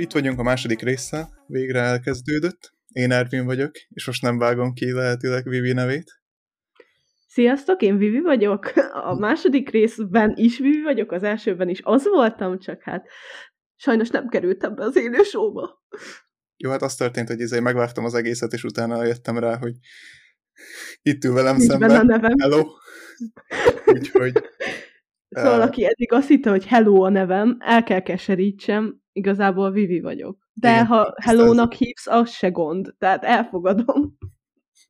itt vagyunk a második része, végre elkezdődött. Én Ervin vagyok, és most nem vágom ki lehetőleg Vivi nevét. Sziasztok, én Vivi vagyok. A második részben is Vivi vagyok, az elsőben is az voltam, csak hát sajnos nem kerültem be az élő showba. Jó, hát az történt, hogy ezért megvártam az egészet, és utána jöttem rá, hogy itt ül velem Nincs szemben. a nevem. Hello. Úgyhogy... Szóval, uh, aki eddig azt hitte, hogy hello a nevem, el kell keserítsem, igazából Vivi vagyok. De igen, ha hello-nak hívsz, az se gond. Tehát elfogadom.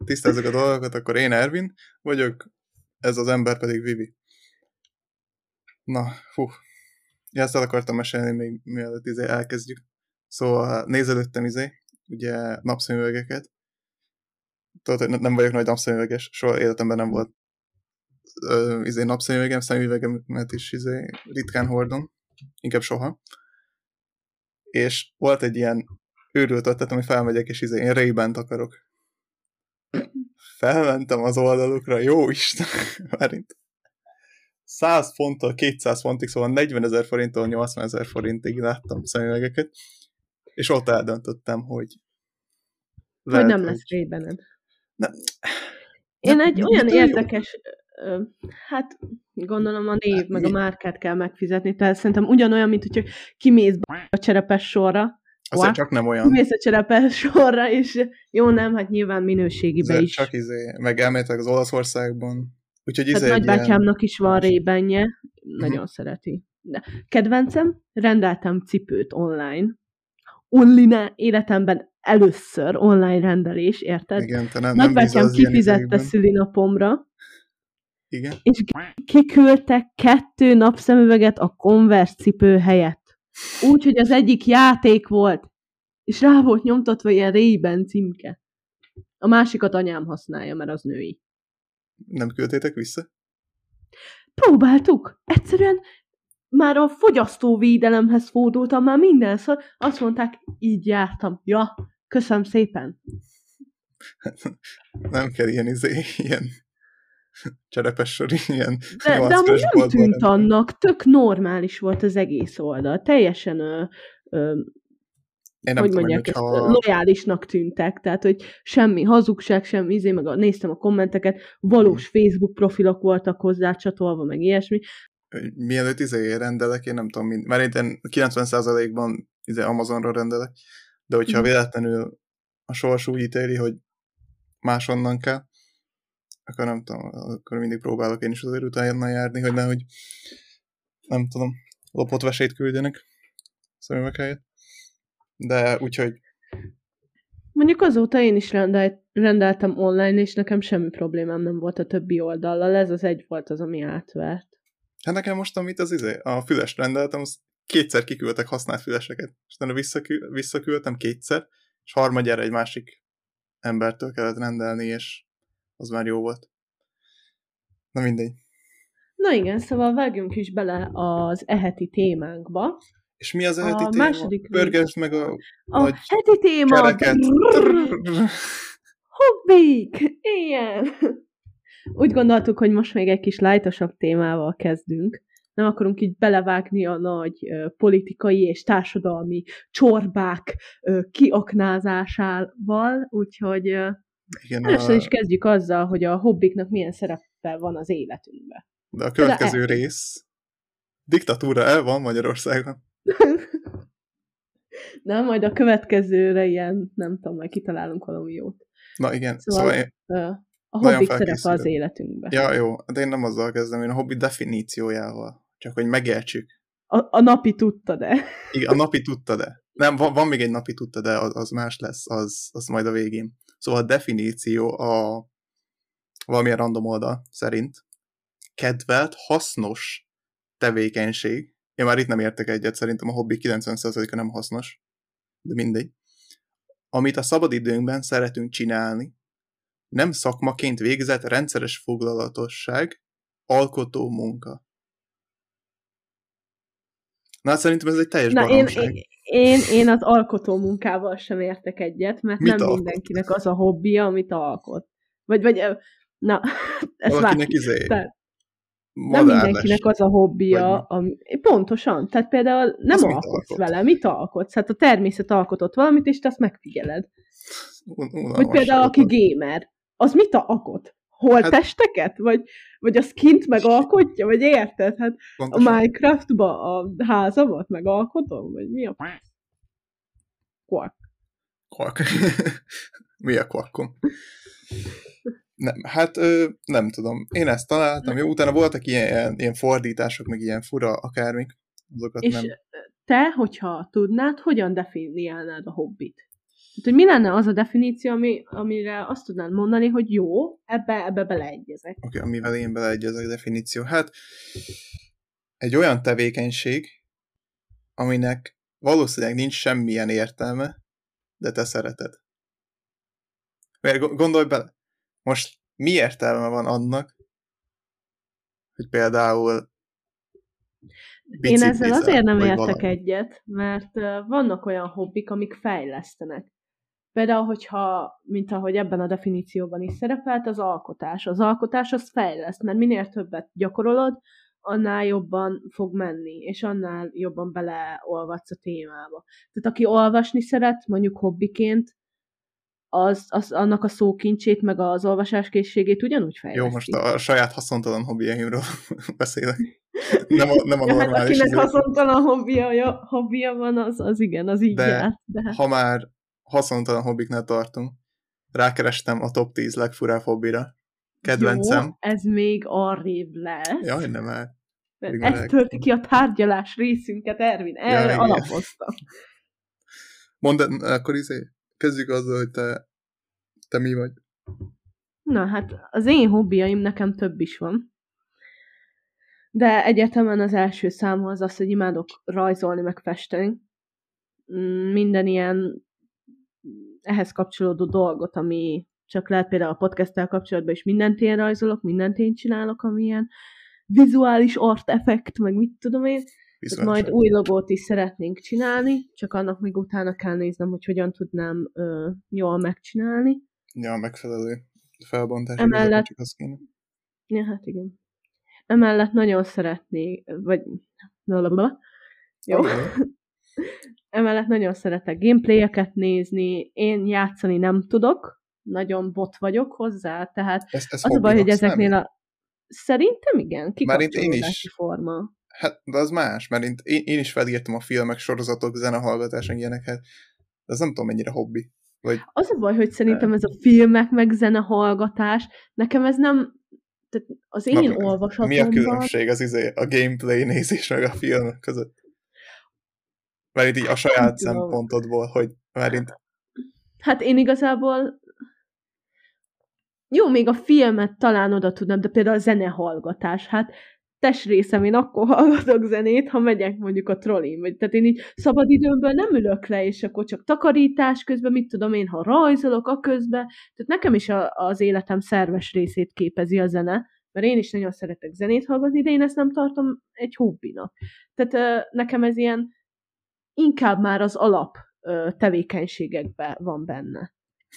Tisztázzuk a dolgokat, akkor én Ervin vagyok, ez az ember pedig Vivi. Na, fú. Ja, ezt el akartam mesélni még mielőtt izé elkezdjük. Szóval nézelődtem izé, ugye napszemüvegeket. Tudod, hogy nem vagyok nagy napszemüveges, soha életemben nem volt ö, izé napszemüvegem, szemüvegemet is izé ritkán hordom, inkább soha és volt egy ilyen őrült ötlet, ami felmegyek, és izé, én ray akarok. Felmentem az oldalukra, jó Isten, mert 100 fonttól 200 fontig, szóval 40 ezer forinttól 80 ezer forintig láttam szemüvegeket, és ott eldöntöttem, hogy lehet, hogy nem lesz ray Nem. Én egy olyan érdekes, hát gondolom a név, meg a márkát kell megfizetni, tehát szerintem ugyanolyan, mint hogyha kimész a cserepes sorra, Azért csak nem olyan. Kimész a cserepes sorra, és jó, nem, hát nyilván minőségibe Azért is. Csak izé, meg elméletek az Olaszországban. Úgyhogy izé hát nagybátyámnak ilyen... is van rébenje, nagyon uh-huh. szereti. De kedvencem, rendeltem cipőt online. Online életemben először online rendelés, érted? Igen, te nem, Nagybátyám kifizette szülinapomra, igen. És kiküldtek kettő napszemüveget a Converse cipő helyett. Úgy, hogy az egyik játék volt, és rá volt nyomtatva ilyen rében címke. A másikat anyám használja, mert az női. Nem küldtétek vissza? Próbáltuk. Egyszerűen már a fogyasztóvédelemhez fordultam, már mindenszor. Azt mondták, így jártam. Ja, köszönöm szépen. Nem kell ilyen, izé, ilyen cserepes sor, ilyen De, de amúgy nem tűnt nem. annak, tök normális volt az egész oldal, teljesen ö, ö, én nem hogy tudom, mondják, ezt, ha... lojálisnak tűntek, tehát, hogy semmi hazugság, semmi izé, meg a, néztem a kommenteket, valós hmm. Facebook profilok voltak hozzá csatolva, meg ilyesmi. Mielőtt izé rendelek, én nem tudom, mind, mert én 90%-ban izé Amazonra rendelek, de hogyha hmm. véletlenül a sors úgy ítéli, hogy másonnan kell, akkor nem tudom, akkor mindig próbálok én is azért utána járni, hogy nehogy nem tudom, lopott vesét küldjenek szemüveg helyett. De úgyhogy Mondjuk azóta én is rendelt, rendeltem online, és nekem semmi problémám nem volt a többi oldallal. Ez az egy volt az, ami átvert. Hát nekem most, amit az izé, a füles rendeltem, az kétszer kiküldtek használt füleseket, és utána visszakü- visszaküldtem kétszer, és harmadjára egy másik embertől kellett rendelni, és az már jó volt. Na mindegy. Na igen, szóval vágjunk is bele az eheti témánkba. És mi az eheti a téma? Második Pörgesd meg a, a nagy heti téma! Hobbik! Ilyen! Úgy gondoltuk, hogy most még egy kis lájtosabb témával kezdünk. Nem akarunk így belevágni a nagy uh, politikai és társadalmi csorbák uh, kiaknázásával, úgyhogy uh, igen, Először a... is kezdjük azzal, hogy a hobbiknak milyen szerepe van az életünkben. De a következő De rész diktatúra el van Magyarországon. Nem, majd a következőre ilyen, nem tudom, majd kitalálunk valami jót. Na igen, szóval, szóval én a hobbik szerepe az életünkben. Ja, jó, de én nem azzal kezdem, én a hobbi definíciójával, csak hogy megértsük. A, a napi tudta de. Igen, a napi tudta de. Nem, van, van még egy napi tudta de, az, az más lesz, az, az majd a végén. Szóval a definíció a valamilyen random oldal szerint kedvelt, hasznos tevékenység. Én már itt nem értek egyet, szerintem a hobbi 90%-a nem hasznos, de mindegy. Amit a szabadidőnkben szeretünk csinálni, nem szakmaként végzett rendszeres foglalatosság, alkotó munka. Na, hát szerintem ez egy teljes Na, Én, én, én, én az alkotó munkával sem értek egyet, mert Mit nem alkot? mindenkinek az a hobbija, amit alkot. Vagy, vagy, na, ez Valakinek izé, nem mindenkinek az a hobbija, ami, pontosan, tehát például nem az alkotsz vele, mit alkotsz? Hát a természet alkotott valamit, és te azt megfigyeled. Unalmas Vagy például aki gamer, az mit alkot? Holtesteket? Hát, vagy, vagy a skint megalkotja? Vagy érted? Hát pontosan. a Minecraftba a házamat megalkotom? Vagy mi a... Quark. Quark. mi a quarkom? Nem, hát ö, nem tudom. Én ezt találtam. Jó, utána voltak ilyen, ilyen fordítások, meg ilyen fura akármik. Azokat És nem. te, hogyha tudnád, hogyan definiálnád a hobbit? Tehát, hogy mi lenne az a definíció, ami, amire azt tudnád mondani, hogy jó, ebbe, ebbe beleegyezek. Oké, okay, amivel én beleegyezek definíció. Hát egy olyan tevékenység, aminek valószínűleg nincs semmilyen értelme, de te szereted. Mert gondolj bele, most mi értelme van annak, hogy például én ezzel azért nem értek valami. egyet, mert vannak olyan hobbik, amik fejlesztenek. Például, hogyha, mint ahogy ebben a definícióban is szerepelt, az alkotás. Az alkotás az fejleszt, mert minél többet gyakorolod, annál jobban fog menni, és annál jobban beleolvadsz a témába. Tehát aki olvasni szeret, mondjuk hobbiként, az, az, annak a szókincsét, meg az olvasáskészségét ugyanúgy fejleszti. Jó, most a saját haszontalan hobbiaimról beszélek. Nem a, nem a ja, normális. Hát akinek haszontalan hobbija, hobbija van, az, az igen, az így de jár. De hát. ha már haszontalan hobbiknál tartunk, rákerestem a top 10 legfurább hobbira. Kedvencem. Jó, ez még arrébb lesz. Jaj, nem el. Ez tölti ki a tárgyalás részünket, Ervin. Erre ja, alapoztam. Mondd, akkor izé, kezdjük azzal, hogy te, te mi vagy. Na hát, az én hobbiaim nekem több is van. De egyetemen az első szám az az, hogy imádok rajzolni, meg festeni. Mm, minden ilyen ehhez kapcsolódó dolgot, ami csak lehet például a podcasttel kapcsolatban is mindent én rajzolok, mindent én csinálok, amilyen vizuális artefekt, meg mit tudom én. majd új logót is szeretnénk csinálni, csak annak még utána kell néznem, hogy hogyan tudnám ö, jól megcsinálni. Ja, megfelelő felbontás. Emellett... Csak az kéne. Ja, hát igen. Emellett nagyon szeretnék, vagy jó. Okay. Emellett nagyon szeretek gameplayeket nézni, én játszani nem tudok, nagyon bot vagyok hozzá, tehát ez, ez az a baj, hogy ezeknél a... Szerintem igen, is. forma. Hát, de az más, mert én, én, is felírtam a filmek, sorozatok, zenehallgatások, ilyeneket. De az nem tudom, mennyire hobbi. Vagy... Az a baj, hogy szerintem ez a filmek, meg zenehallgatás, nekem ez nem, tehát az én Na, olvasatomban... Mi a különbség az izé, a gameplay nézés meg a filmek között? Mert így a saját szempontodból, hogy mert Hát én igazából jó, még a filmet talán oda tudnám, de például a zenehallgatás, hát testrészem, én akkor hallgatok zenét, ha megyek mondjuk a trollin, vagy tehát én így szabadidőmben nem ülök le, és akkor csak takarítás közben, mit tudom én, ha rajzolok a közben, tehát nekem is a, az életem szerves részét képezi a zene, mert én is nagyon szeretek zenét hallgatni, de én ezt nem tartom egy hobbinak. Tehát nekem ez ilyen inkább már az alap tevékenységekben van benne.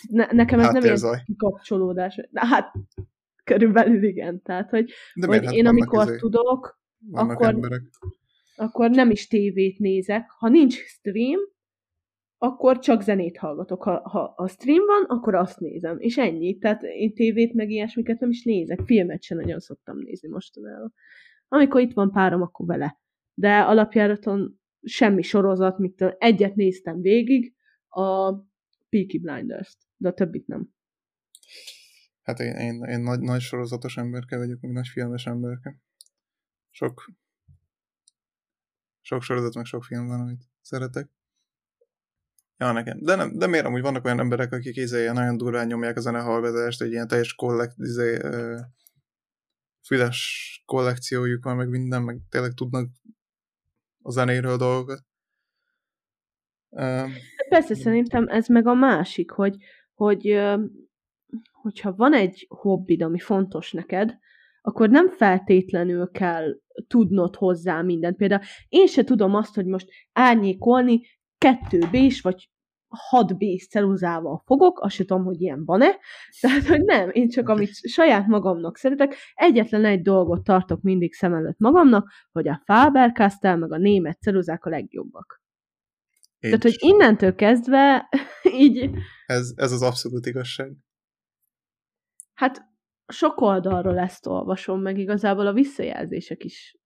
Ne, nekem ez hát nem ilyen kikapcsolódás. Hát körülbelül igen. Tehát, hogy, De hogy hát én amikor izé, tudok, akkor, akkor nem is tévét nézek. Ha nincs stream, akkor csak zenét hallgatok. Ha, ha a stream van, akkor azt nézem. És ennyi. Tehát én tévét meg ilyesmiket nem is nézek. Filmet sem nagyon szoktam nézni mostanában. Amikor itt van párom, akkor vele. De alapjáraton semmi sorozat, mit egyet néztem végig, a Peaky Blinders-t, de a többit nem. Hát én, én, én nagy, nagy sorozatos emberke vagyok, meg nagy filmes emberke. Sok sok sorozat, meg sok film van, amit szeretek. Ja, nekem. De, nem, de miért amúgy vannak olyan emberek, akik izé, nagyon durván nyomják a zenehallgatást, egy ilyen teljes kollekt, izé, uh, füles kollekciójuk van, meg minden, meg tényleg tudnak a zenéről dolgokat. Persze, szerintem ez meg a másik, hogy, hogy hogyha van egy hobbid, ami fontos neked, akkor nem feltétlenül kell tudnod hozzá mindent. Például én se tudom azt, hogy most árnyékolni kettő bés vagy 6B ceruzával fogok, azt sem tudom, hogy ilyen van-e, tehát, hogy nem, én csak amit saját magamnak szeretek, egyetlen egy dolgot tartok mindig szem előtt magamnak, hogy a Faber-Castell meg a német ceruzák a legjobbak. Én Tehát, hogy innentől kezdve így, Ez, ez az abszolút igazság. hát sok oldalról ezt olvasom, meg igazából a visszajelzések is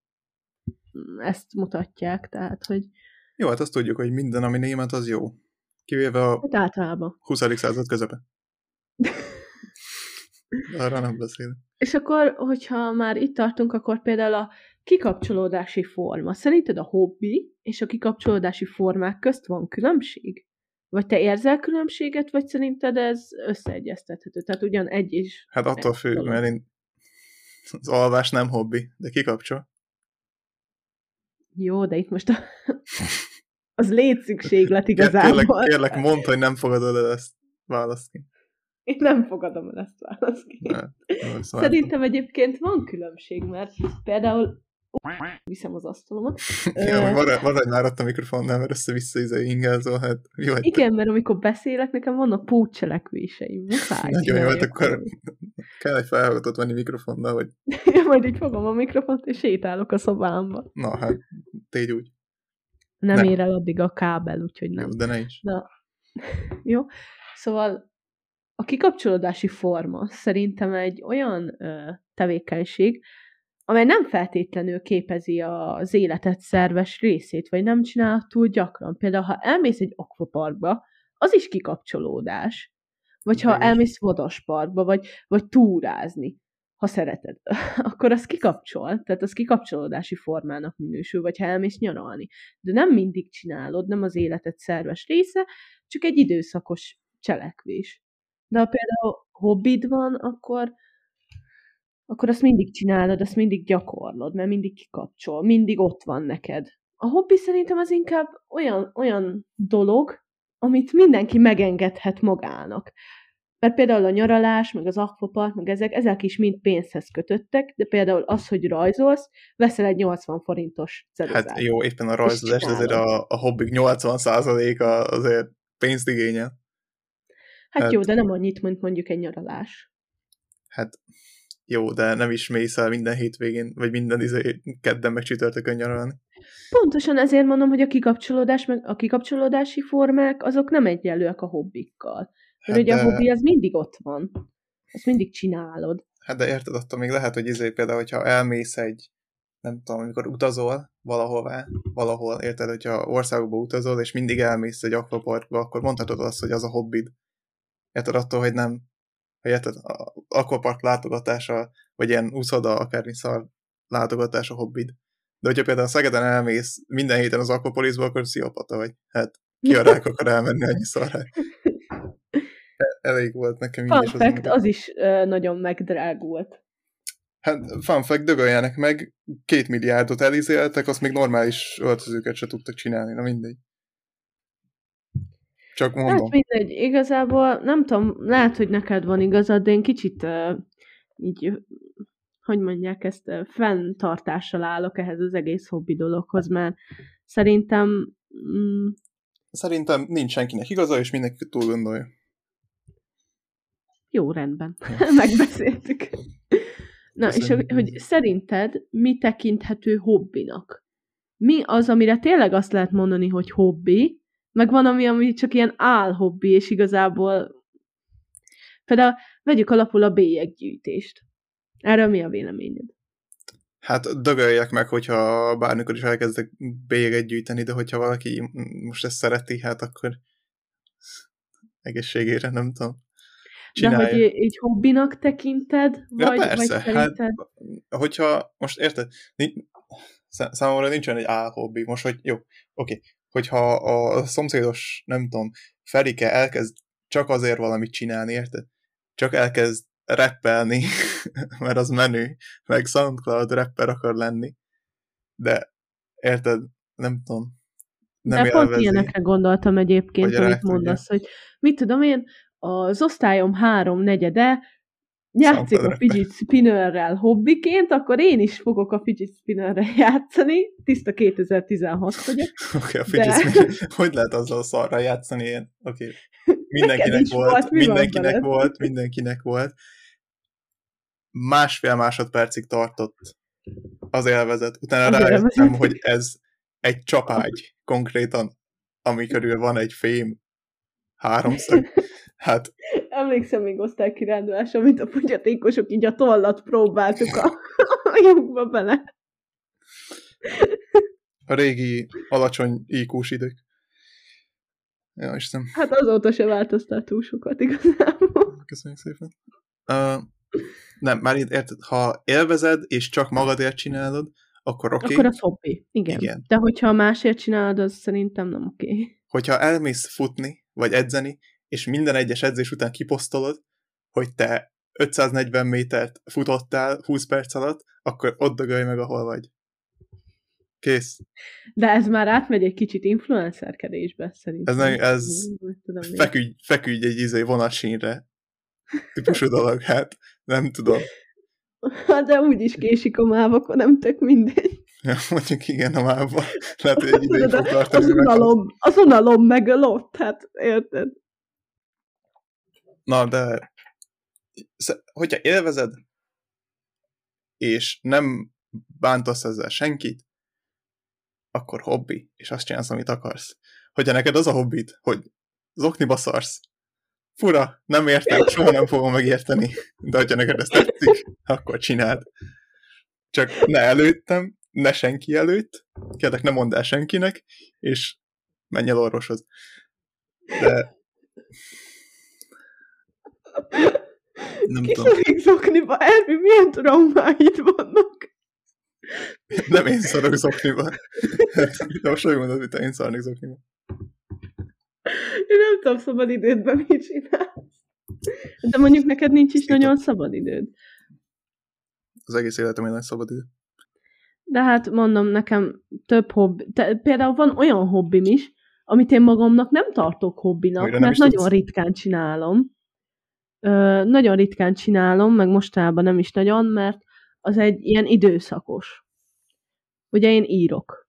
ezt mutatják, tehát, hogy Jó, hát azt tudjuk, hogy minden, ami német, az jó. Kivéve a hát általában. 20. század közepe. Arra nem beszélek. És akkor, hogyha már itt tartunk, akkor például a kikapcsolódási forma. Szerinted a hobbi és a kikapcsolódási formák közt van különbség? Vagy te érzel különbséget, vagy szerinted ez összeegyeztethető? Tehát ugyan egy is. Hát attól függ, mert én az alvás nem hobbi, de kikapcsol. Jó, de itt most a... az létszükséglet Kérlek, igazából. kérlek mondd, hogy nem fogadod el ezt. Választ ki. Én nem fogadom el ezt válaszként. Ne, nem, Szerintem egyébként van különbség, mert például viszem az asztalomat. Ja, maradj, maradj már ott a mikrofonnál, mert össze-vissza izé ingázol, hát jó, Igen, mert amikor beszélek, nekem vannak pótcselekvéseim. Muszáj. nagyon jó, hát csinálni akkor kell egy felhallgatót venni mikrofonnal, hogy majd így fogom a mikrofont, és sétálok a szobámba. na, hát tégy úgy. Nem, Nem. ér el addig a kábel, úgyhogy nem. De ne is. Na, jó. Szóval a kikapcsolódási forma szerintem egy olyan ö, tevékenység, amely nem feltétlenül képezi az életed szerves részét, vagy nem csinál túl gyakran. Például, ha elmész egy akvaparkba, az is kikapcsolódás. Vagy ha elmész vadasparkba, vagy, vagy túrázni, ha szereted, akkor az kikapcsol, tehát az kikapcsolódási formának minősül, vagy ha elmész nyaralni. De nem mindig csinálod, nem az életed szerves része, csak egy időszakos cselekvés. De ha például hobbid van, akkor, akkor azt mindig csinálod, azt mindig gyakorlod, mert mindig kikapcsol, mindig ott van neked. A hobbi szerintem az inkább olyan, olyan dolog, amit mindenki megengedhet magának. Mert például a nyaralás, meg az akvapark, meg ezek, ezek is mind pénzhez kötöttek, de például az, hogy rajzolsz, veszel egy 80 forintos ceruzát. Hát jó, éppen a rajzolás, azért a, a hobbik 80%-a azért pénzt igényel. hát hát- jó, de nem annyit, mint mondjuk egy nyaralás. Hát jó, de nem is mész el minden hétvégén, vagy minden izé, kedden meg csütörtökön nyaralni. Pontosan ezért mondom, hogy a kikapcsolódás, meg a kikapcsolódási formák, azok nem egyenlőek a hobbikkal. Mert Hát ugye a de- hobbi az mindig ott van. Azt mindig csinálod. Hát de érted, attól még lehet, hogy izé például, hogyha elmész egy, nem tudom, amikor utazol valahová, valahol, érted, hogyha országokba utazol, és mindig elmész egy akvaparkba, akkor mondhatod azt, hogy az a hobbid. Érted, attól, hogy nem, érted, akvapark látogatása, vagy ilyen úszoda, akármi szar látogatás a hobbid. De hogyha például Szegeden elmész minden héten az akvapolisba, akkor sziopata vagy. Hát ki a rák akar elmenni annyiszor? Hát. Elég volt nekem Fun is az ember. az is ö, nagyon megdrágult. Hát fun fact, dögöljenek meg, két milliárdot elizéltek, azt még normális öltözőket se tudtak csinálni, na mindegy. Csak mondom. Hát mindegy, igazából nem tudom, lehet, hogy neked van igazad, de én kicsit uh, így, hogy mondják ezt, uh, fenntartással állok ehhez az egész hobbi dologhoz, mert szerintem mm, Szerintem nincs senkinek igaza, és mindenki túl gondolja. jó, rendben. Megbeszéltük. Na, és hogy szerinted mi tekinthető hobbinak? Mi az, amire tényleg azt lehet mondani, hogy hobbi, meg van, ami, ami csak ilyen álhobbi, és igazából például vegyük alapul a bélyeggyűjtést. Erről mi a véleményed? Hát dögöljek meg, hogyha bármikor is elkezdek bélyeget gyűjteni, de hogyha valaki most ezt szereti, hát akkor egészségére, nem tudom. De hogy Csinálja. így hobbinak tekinted? Ja, Vagy, persze, vagy hát hogyha, most érted, Ni- szá- számomra nincsen egy álhobbi, most, hogy jó, oké, hogyha a szomszédos, nem tudom, Ferike elkezd csak azért valamit csinálni, érted? Csak elkezd rappelni, mert az menő, meg SoundCloud rapper akar lenni, de érted, nem tudom, nem De pont ilyenekre gondoltam egyébként, Hogy amit mondasz, hogy mit tudom én, az osztályom három negyede játszik a fidget spinnerrel hobbiként, akkor én is fogok a fidget spinnerrel játszani. Tiszta 2016 vagyok. Oké, okay, a fidget de... Hogy lehet azzal szarra játszani én? Oké. Okay. Mindenkinek volt, volt mindenkinek volt, mindenkinek volt. Másfél másodpercig tartott az élvezet. Utána rájöttem, hogy ez egy csapágy konkrétan, ami körül van egy fém háromszög. Hát... Emlékszem még osztálykirándulás, amit a fogyatékosok így a tollat próbáltuk a, a lyukba bele. A régi alacsony iq idők. Ja, Istenem. Hát azóta se változtál túl sokat igazából. Köszönjük szépen. Uh, nem, már érted, ha élvezed, és csak magadért csinálod, akkor oké. Okay. Akkor az hobbi, igen. igen. De hogyha másért csinálod, az szerintem nem oké. Okay. Hogyha elmész futni, vagy edzeni, és minden egyes edzés után kiposztolod, hogy te 540 métert futottál 20 perc alatt, akkor ott dögölj meg, ahol vagy. Kész. De ez már átmegy egy kicsit influencerkedésbe, szerintem. Ez, nem, ez tudom, feküdj, feküdj egy izé vonatsínre. Típusú dolog, hát nem tudom. Hát de úgy is késik a máv, akkor nem tök mindegy. Ja, mondjuk igen, a mávban. Lehet, hogy egy ideig fog tartani. Az unalom, az unalom megölött, hát érted? Na, de hogyha élvezed, és nem bántasz ezzel senkit, akkor hobbi, és azt csinálsz, amit akarsz. Hogyha neked az a hobbit, hogy zokniba szarsz, fura, nem értem, soha nem fogom megérteni, de hogyha neked ez tetszik, akkor csináld. Csak ne előttem, ne senki előtt, kérlek ne mondd el senkinek, és menj el orvoshoz. De nem Ki tudom. zokniba, Ervi, milyen traumáid vannak? Nem én szarok zokniba. De most hogy mondod, hogy én szarnék zokniba. Én nem tudom szabad idődben mit csinálsz. De mondjuk neked nincs is nagyon szabad időd. Az egész életem egy nagy szabad idő. De hát mondom, nekem több hobbi. Te, például van olyan hobbim is, amit én magamnak nem tartok hobbinak, Újra mert nagyon tudsz? ritkán csinálom. Nagyon ritkán csinálom, meg mostában nem is nagyon, mert az egy ilyen időszakos. Ugye én írok.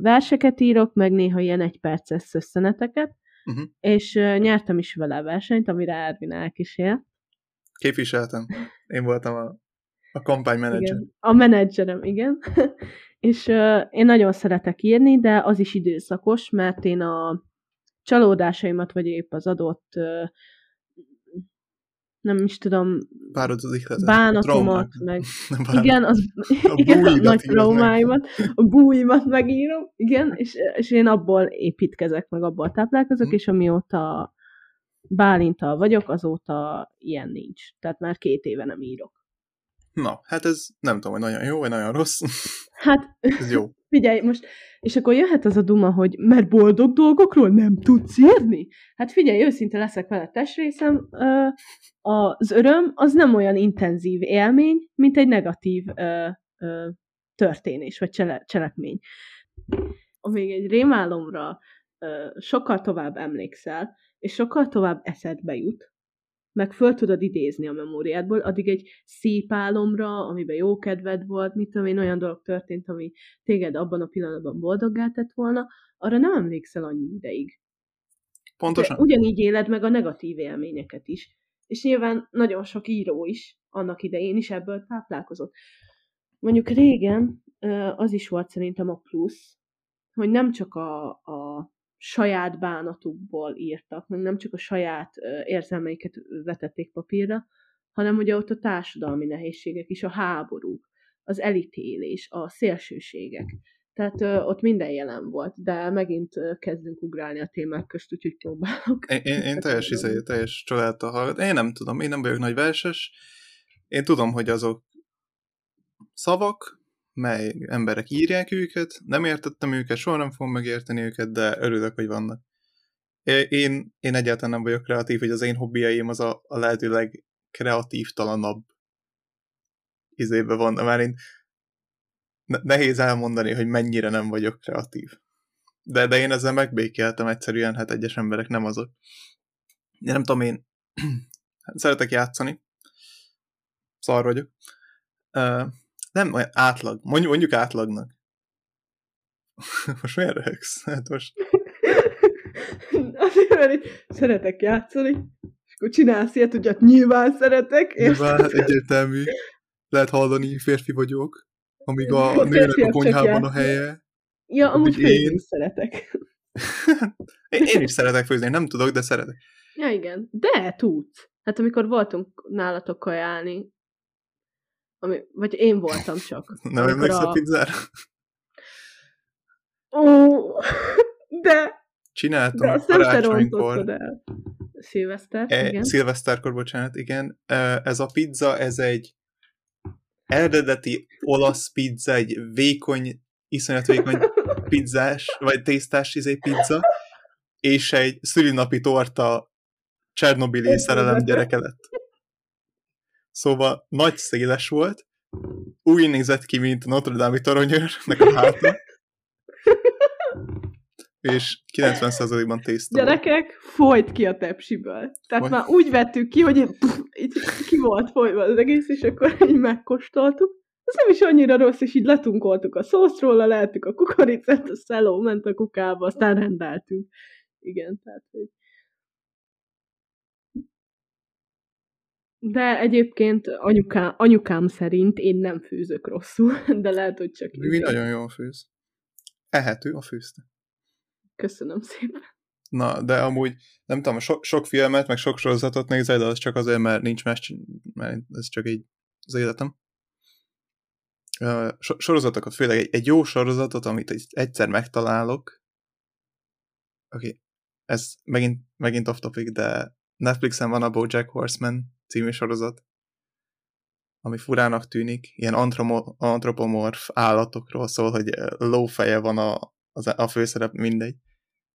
Verseket írok, meg néha ilyen egyperces összeneteket, uh-huh. és nyertem is vele a versenyt, amire Ervin elkísér. Képviseltem. Én voltam a, a kampánymenedzser. Igen, a menedzserem, igen. és én nagyon szeretek írni, de az is időszakos, mert én a csalódásaimat, vagy épp az adott nem is tudom, bánatomat, meg nem igen, az, a igen, a nagy traumáimat, a bújimat megírom, igen, és, és én abból építkezek, meg abból táplálkozok, hmm. és amióta Bálintal vagyok, azóta ilyen nincs. Tehát már két éve nem írok. Na, hát ez nem tudom, hogy nagyon jó, vagy nagyon rossz. Hát, ez jó. Figyelj, most, és akkor jöhet az a duma, hogy mert boldog dolgokról nem tudsz írni? Hát figyelj, őszinte leszek vele testrészem, az öröm az nem olyan intenzív élmény, mint egy negatív történés, vagy csele, cselekmény. Amíg egy rémálomra sokkal tovább emlékszel, és sokkal tovább eszedbe jut, meg föl tudod idézni a memóriádból, addig egy szép álomra, amiben jó kedved volt, mit tudom én, olyan dolog történt, ami téged abban a pillanatban boldoggá tett volna, arra nem emlékszel annyi ideig. Pontosan. De ugyanígy éled meg a negatív élményeket is. És nyilván nagyon sok író is annak idején is ebből táplálkozott. Mondjuk régen az is volt szerintem a plusz, hogy nem csak a, a saját bánatukból írtak, meg nem csak a saját érzelmeiket vetették papírra, hanem ugye ott a társadalmi nehézségek is, a háborúk, az elítélés, a szélsőségek. Tehát ö, ott minden jelen volt, de megint ö, kezdünk ugrálni a témák közt, úgyhogy próbálok. Én, én, én teljes, izé, teljes családtal hallgatom. Én nem tudom, én nem vagyok nagy verses. Én tudom, hogy azok szavak, mely emberek írják őket, nem értettem őket, soha nem fogom megérteni őket, de örülök, hogy vannak. Én, én egyáltalán nem vagyok kreatív, hogy az én hobbiaim az a, a lehetőleg kreatív talanabb izébe van, már én nehéz elmondani, hogy mennyire nem vagyok kreatív. De, de én ezzel megbékéltem egyszerűen, hát egyes emberek nem azok. Én nem tudom, én szeretek játszani, szar vagyok. Nem olyan átlag, mondjuk, mondjuk átlagnak. most miért röhögsz? Hát most... Azért, mert így szeretek játszani, és akkor csinálsz ilyet, hogy hát nyilván szeretek. Nyilván egyértelmű. Lehet hallani, férfi vagyok, amíg a, a nőnek a konyhában a helye. Ja, amúgy főzni én... szeretek. én, én is szeretek főzni, nem tudok, de szeretek. Ja, igen. De tudsz. Hát amikor voltunk nálatok kajálni, ami, vagy én voltam csak. Nem emlékszel a... a pizzára? Ó, de... Csináltam de a karácsonykor. el. Szilveszter, e, igen. Szilveszterkor, bocsánat, igen. E, ez a pizza, ez egy eredeti olasz pizza, egy vékony, iszonyat vékony pizzás, vagy tésztás izé pizza, és egy szülinapi torta Csernobili szerelem gyereke lett. Szóval nagy széles volt, úgy nézett ki, mint Notre Dame-i toronyőrnek a háta, és 90%-ban tészta Gyerekek, volt. folyt ki a tepsiből. Tehát Foly. már úgy vettük ki, hogy pff, így ki volt folyva az egész, és akkor így megkóstoltuk. Ez nem is annyira rossz, és így letunkoltuk a szószról, leeltük a kukoricát, a szeló ment a kukába, aztán rendeltünk. Igen, tehát hogy De egyébként anyukám, anyukám szerint én nem főzök rosszul, de lehet, hogy csak Mi nagyon jól főz. Ehető a főzte. Köszönöm szépen. Na, de amúgy nem tudom, so, sok filmet, meg sok sorozatot nézel, de az csak azért, mert nincs más, mert ez csak egy az életem. So, sorozatokat, főleg egy, egy jó sorozatot, amit egyszer megtalálok. Oké, okay. ez megint, megint off topic, de Netflixen van a BoJack Horseman című sorozat, ami furának tűnik, ilyen antropomorf állatokról szól, hogy lófeje van a, a főszerep, mindegy.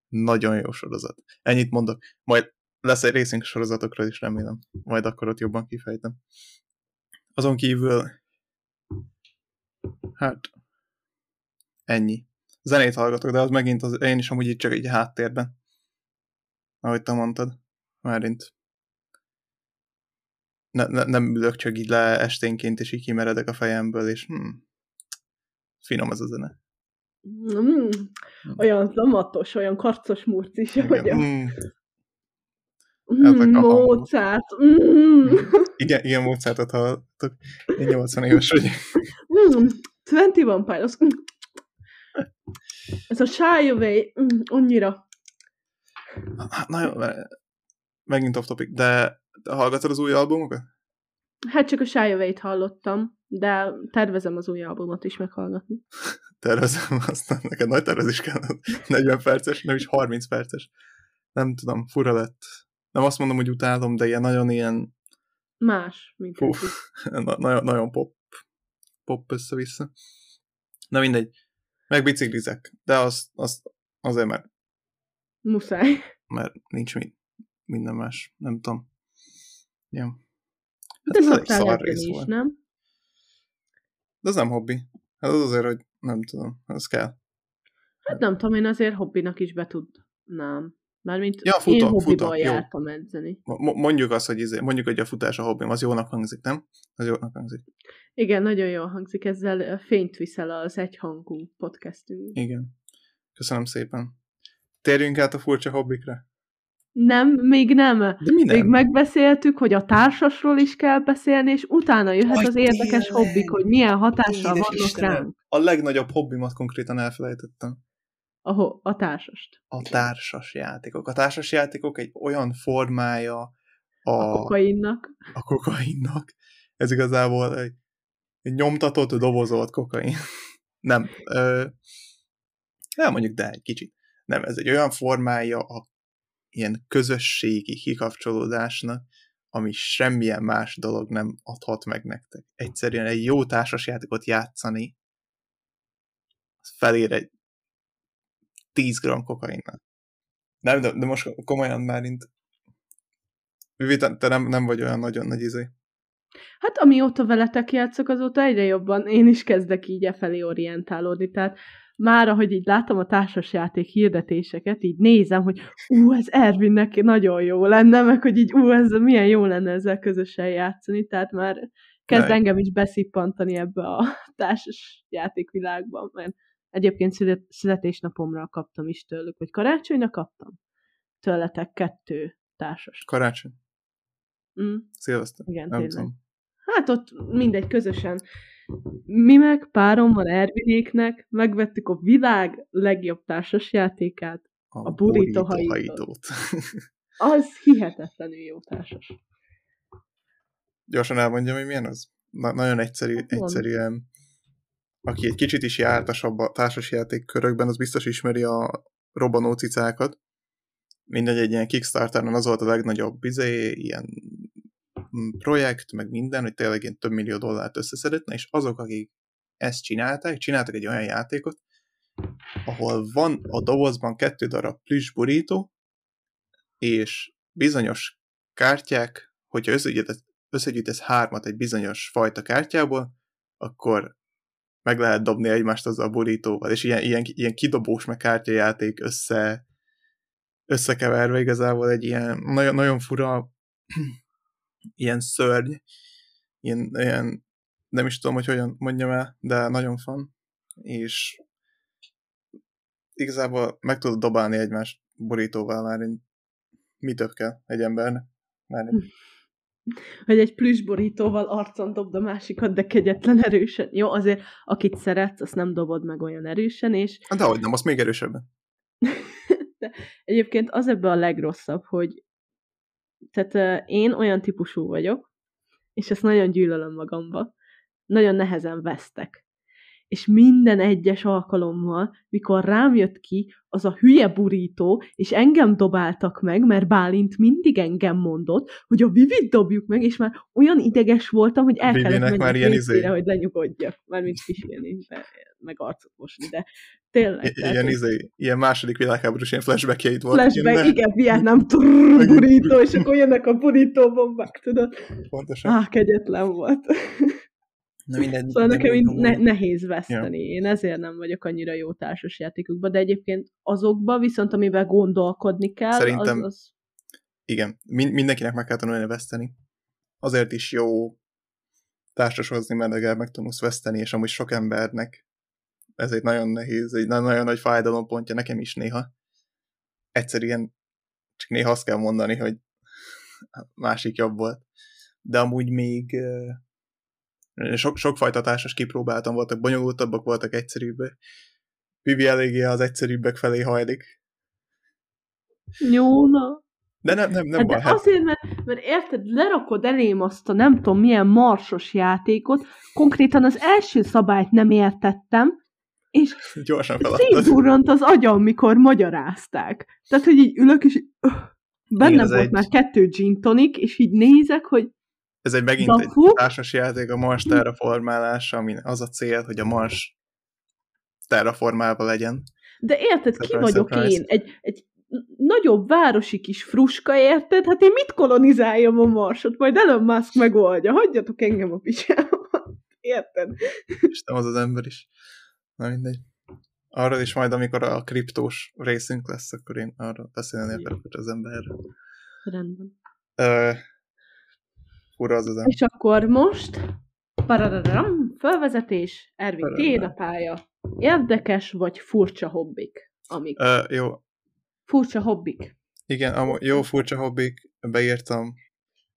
Nagyon jó sorozat. Ennyit mondok. Majd lesz egy részünk sorozatokról is, remélem. Majd akkor ott jobban kifejtem. Azon kívül hát ennyi. Zenét hallgatok, de az megint az, én is amúgy itt csak egy háttérben. Ahogy te mondtad. Márint ne, ne, nem ülök csak így le esténként, és így kimeredek a fejemből, és hm, finom ez a zene. Mm, olyan zamatos, olyan karcos murcis, hogy a... Mm. Mm, Mozart. Mm. Igen, igen, Mozartot hallottuk. Én 80 éves vagyok. Mm, 21 Pilots. Ez a Shy Away, mm, annyira. Hát, na jó, megint off topic, de hallgatod az új albumokat? Hát csak a Away-t hallottam, de tervezem az új albumot is meghallgatni. tervezem, aztán neked nagy tervezés kell. 40 perces, nem is 30 perces. Nem tudom, fura lett. Nem azt mondom, hogy utálom, de ilyen nagyon ilyen... Más, mint Hú, na, nagyon, nagyon pop, pop össze-vissza. Na mindegy, meg biciklizek, de az, az azért, mert... Muszáj. Mert nincs mi, minden más, nem tudom. Ja. Hát De ez egy szar rész is, volt. nem? De az nem hobbi. Hát az azért, hogy nem tudom, az kell. Hát nem tudom, én azért hobbinak is betudnám. Mármint ja, futok, én hobbiból futok, jártam jó. edzeni. Mondjuk azt, hogy izé, mondjuk, hogy a futás a hobbim, az jónak hangzik, nem? Az jónak hangzik. Igen, nagyon jól hangzik, ezzel fényt viszel az egyhangú podcastünk. Igen. Köszönöm szépen. Térjünk át a furcsa hobbikra. Nem, még nem. De mi nem? Még megbeszéltük, hogy a társasról is kell beszélni, és utána jöhet Aj, az érdekes tényleg. hobbik, hogy milyen hatással vannak ránk. A legnagyobb hobbimat konkrétan elfelejtettem. A, ho- a társast. A társas játékok. A társas játékok egy olyan formája a, a kokainnak. A kokainnak. Ez igazából egy, egy nyomtatott, dobozolt kokain. nem. Ö, nem mondjuk, de egy kicsit. Nem, ez egy olyan formája a ilyen közösségi kikapcsolódásnak, ami semmilyen más dolog nem adhat meg nektek. Egyszerűen egy jó társasjátékot játszani, az felér egy 10 gram kokainnal. Nem, de, de most komolyan már mint te nem, nem vagy olyan nagyon nagy izé. Hát amióta veletek játszok, azóta egyre jobban én is kezdek így e felé orientálódni, tehát már ahogy így látom a társasjáték hirdetéseket, így nézem, hogy ú, ez Ervinnek nagyon jó lenne, meg hogy így ú, ez milyen jó lenne ezzel közösen játszani, tehát már kezd Ne. engem is beszippantani ebbe a társas játékvilágban, mert egyébként szület, születésnapomra kaptam is tőlük, vagy karácsonyra kaptam tőletek kettő társas. Karácsony. Mm, Szilveszter. igen, Nem tényleg. tudom. Hát ott mindegy, közösen. Mi meg párommal Ervinéknek megvettük a világ legjobb társasjátékát. A burrito hajítót. hajítót. Az hihetetlenül jó társas. Gyorsan elmondjam, hogy milyen az? Na, nagyon egyszerű, Hát egyszerűen aki egy kicsit is jártasabb a társasjáték körökben, az biztos ismeri a robbanó cicákat. Mindegy, egy ilyen Kickstarteren az volt a legnagyobb bizé, ilyen projekt, meg minden, hogy tényleg ilyen több millió dollárt összeszedetne, és azok, akik ezt csinálták, csináltak egy olyan játékot, ahol van a dobozban kettő darab plüss burító, és bizonyos kártyák, hogyha összegyűjtesz, összegyűjtesz hármat egy bizonyos fajta kártyából, akkor meg lehet dobni egymást azzal a burítóval, és ilyen, ilyen, ilyen kidobós meg kártyajáték össze, összekeverve igazából egy ilyen nagyon, nagyon fura ilyen szörny, ilyen, ilyen nem is tudom, hogy hogyan mondjam el, de nagyon fan, és igazából meg tudod dobálni egymást borítóval már, mi több kell egy embernek. Már én- Hogy egy plüssborítóval arcon dobd a másikat, de kegyetlen erősen. Jó, azért akit szeretsz, azt nem dobod meg olyan erősen, és Hát dehogy nem, azt még erősebben. de egyébként az ebbe a legrosszabb, hogy tehát én olyan típusú vagyok, és ezt nagyon gyűlölöm magamba, nagyon nehezen vesztek. És minden egyes alkalommal, mikor rám jött ki az a hülye burító, és engem dobáltak meg, mert Bálint mindig engem mondott, hogy a Vivit dobjuk meg, és már olyan ideges voltam, hogy el kellett menni már ilyen WC-re, izé. hogy lenyugodjak. Mármint pisilni, meg arcot mosni, de tényleg. I- ilyen, izé, ilyen második világháborús ilyen flashbackjeit volt. flashback, Ilyen, igen, Vietnám burító, és akkor jönnek a burítóbombák, tudod? Pontosan. Á, kegyetlen volt. Na minden, Szóval de nekem így ne- nehéz veszteni. Én ezért nem vagyok annyira jó társasjátékokban, de egyébként azokban viszont, amivel gondolkodni kell, Szerintem- az, az... Igen, min- mindenkinek meg kell tanulni veszteni. Azért is jó társasozni, mert legalább meg tanulsz veszteni, és amúgy sok embernek ez egy nagyon nehéz, egy na- nagyon nagy fájdalompontja nekem is néha. Egyszerűen csak néha azt kell mondani, hogy másik jobb volt. De amúgy még sok, sokfajta társas kipróbáltam, voltak bonyolultabbak, voltak egyszerűbbek. Vivi eléggé az egyszerűbbek felé hajlik. Jó, na. De nem, nem, nem Hát baj. de Hát, azért, mert, mert érted, lerakod elém azt a nem tudom milyen marsos játékot, konkrétan az első szabályt nem értettem, és gyorsan feladtad. szétburrant az agyam, mikor magyarázták. Tehát, hogy így ülök, és öh, bennem volt egy- már kettő gin tonic, és így nézek, hogy Ez egy megint Da egy társas játék a Mars terraformálása, ami az a cél, hogy a Mars terraformálva legyen. de érted, ki vagyok surprise. én? Egy, egy nagyobb városi kis fruska, érted? Hát én mit kolonizáljam a marsot? Majd Elon Musk megoldja. Hagyjatok engem a picsába. Érted? És nem az az ember is. Na mindegy. Arról is majd, amikor a kriptós részünk lesz, akkor én arról beszélni akarok hogy az emberről. Rendben. Ö, fura az az. És akkor most parararam, felvezetés, Ervin, tiéd a pálya. Érdekes vagy furcsa hobbik? Amik. Ö, jó, Furcsa hobbik. igen, amú, jó furcsa hobbik, beírtam,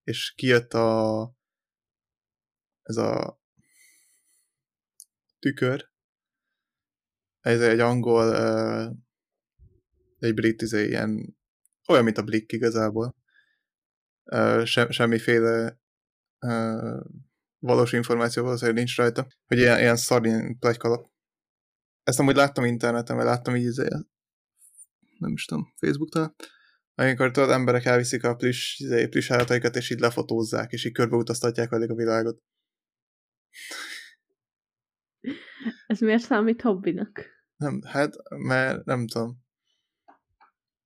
és kijött a ez a tükör. Ez egy angol, egy brit, izé, ilyen, olyan, mint a Blick igazából. Ö, se, semmiféle ö, valós információ valószínűleg nincs rajta, hogy ilyen, ilyen szarin plegykalap. Ezt amúgy láttam interneten, vagy láttam így izé, nem is tudom, Facebookon, amikor tudod, emberek elviszik a plusz, izé, plusz állataikat, és így lefotózzák, és így körbeutaztatják velük a világot. Ez miért számít hobbinak? Nem, hát, mert nem tudom.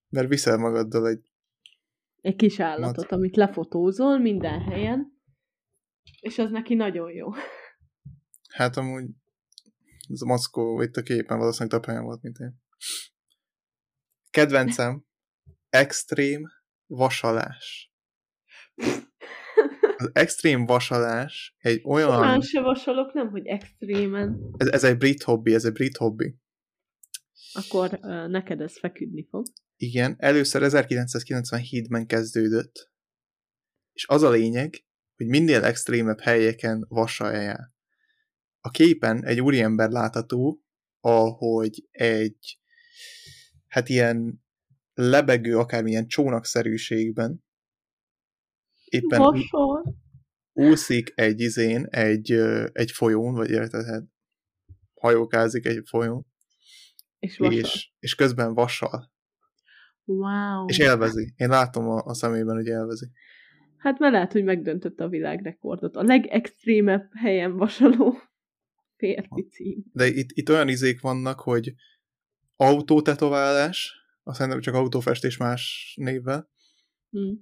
Mert viszel magaddal egy... Egy kis állatot, amit lefotózol minden helyen, és az neki nagyon jó. Hát amúgy ez a maszkó itt a képen valószínűleg több helyen volt, mint én. Kedvencem extrém vasalás. Az extrém vasalás egy olyan... Már se vasalok, nem, hogy extrémen. Ez, ez egy brit hobbi, ez egy brit hobbi. Akkor uh, neked ez feküdni fog. Igen, először 1997-ben kezdődött, és az a lényeg, hogy minél extrémebb helyeken vasalja A képen egy úriember látható, ahogy egy hát ilyen lebegő, akármilyen csónakszerűségben éppen Vasol. úszik egy izén, egy, egy folyón, vagy érted, hát hajókázik egy folyón, És vasal. és, és közben vasal. Wow. És élvezi. Én látom a, a szemében, hogy élvezi. Hát mert lehet, hogy megdöntötte a világrekordot. A legextrémebb helyen vasaló férfi cím. De itt, itt olyan izék vannak, hogy autótetoválás, azt szerintem csak autófestés más névvel, Hm.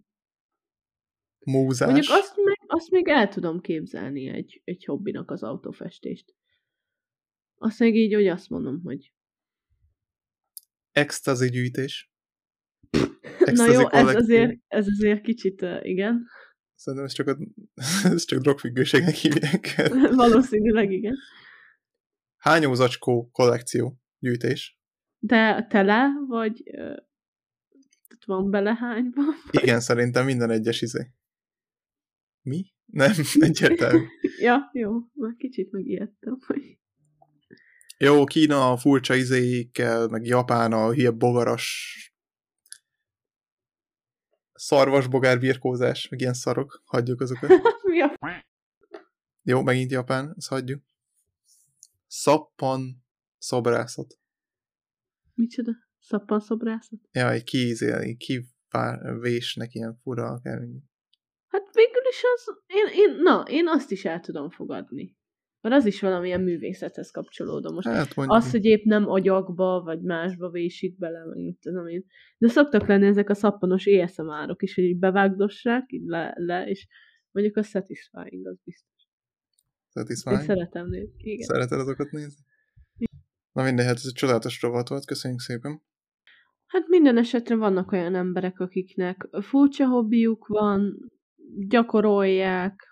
múzás, Mondjuk azt, meg, azt még el tudom képzelni egy, egy hobbinak az autófestést. Azt meg így, hogy azt mondom, hogy extazi gyűjtés. Na jó, ez azért, ez azért kicsit, uh, igen, Szerintem ez csak, a, ez csak drogfüggőségnek hívják. valószínűleg igen. Hányózacskó kollekció gyűjtés. De tele, vagy uh, van bele hányva? Igen, szerintem minden egyes izé. Mi? Nem, egyértelmű. ja, jó, már kicsit megijedtem, hogy Jó, Kína a furcsa izéikkel, meg Japán a hülye bogaras szarvasbogár birkózás, meg ilyen szarok, hagyjuk azokat. mi a Jó, megint Japán, ezt hagyjuk. Szappan szobrászat. Micsoda? Szappanszobrászat? Ja, egy kiizél, kivésnek ilyen fura, akár. Hát végül is az, én, én, na, én azt is el tudom fogadni. Mert az is valamilyen művészethez kapcsolódó. Most Hát mondjuk. az, hogy épp nem agyakba, vagy másba vésik bele, meg mit tudom én. De szoktak lenni ezek a szappanos ASMR-ok is, hogy így bevágdossák, így le, le, és mondjuk a satisfying, az biztos. Én Satisfying. szeretem nézni. Igen. Szereted azokat nézni? Na mindegy, hát ez egy csodálatos rovat volt, köszönjük szépen. Hát minden esetre vannak olyan emberek, akiknek furcsa hobbiuk van, gyakorolják,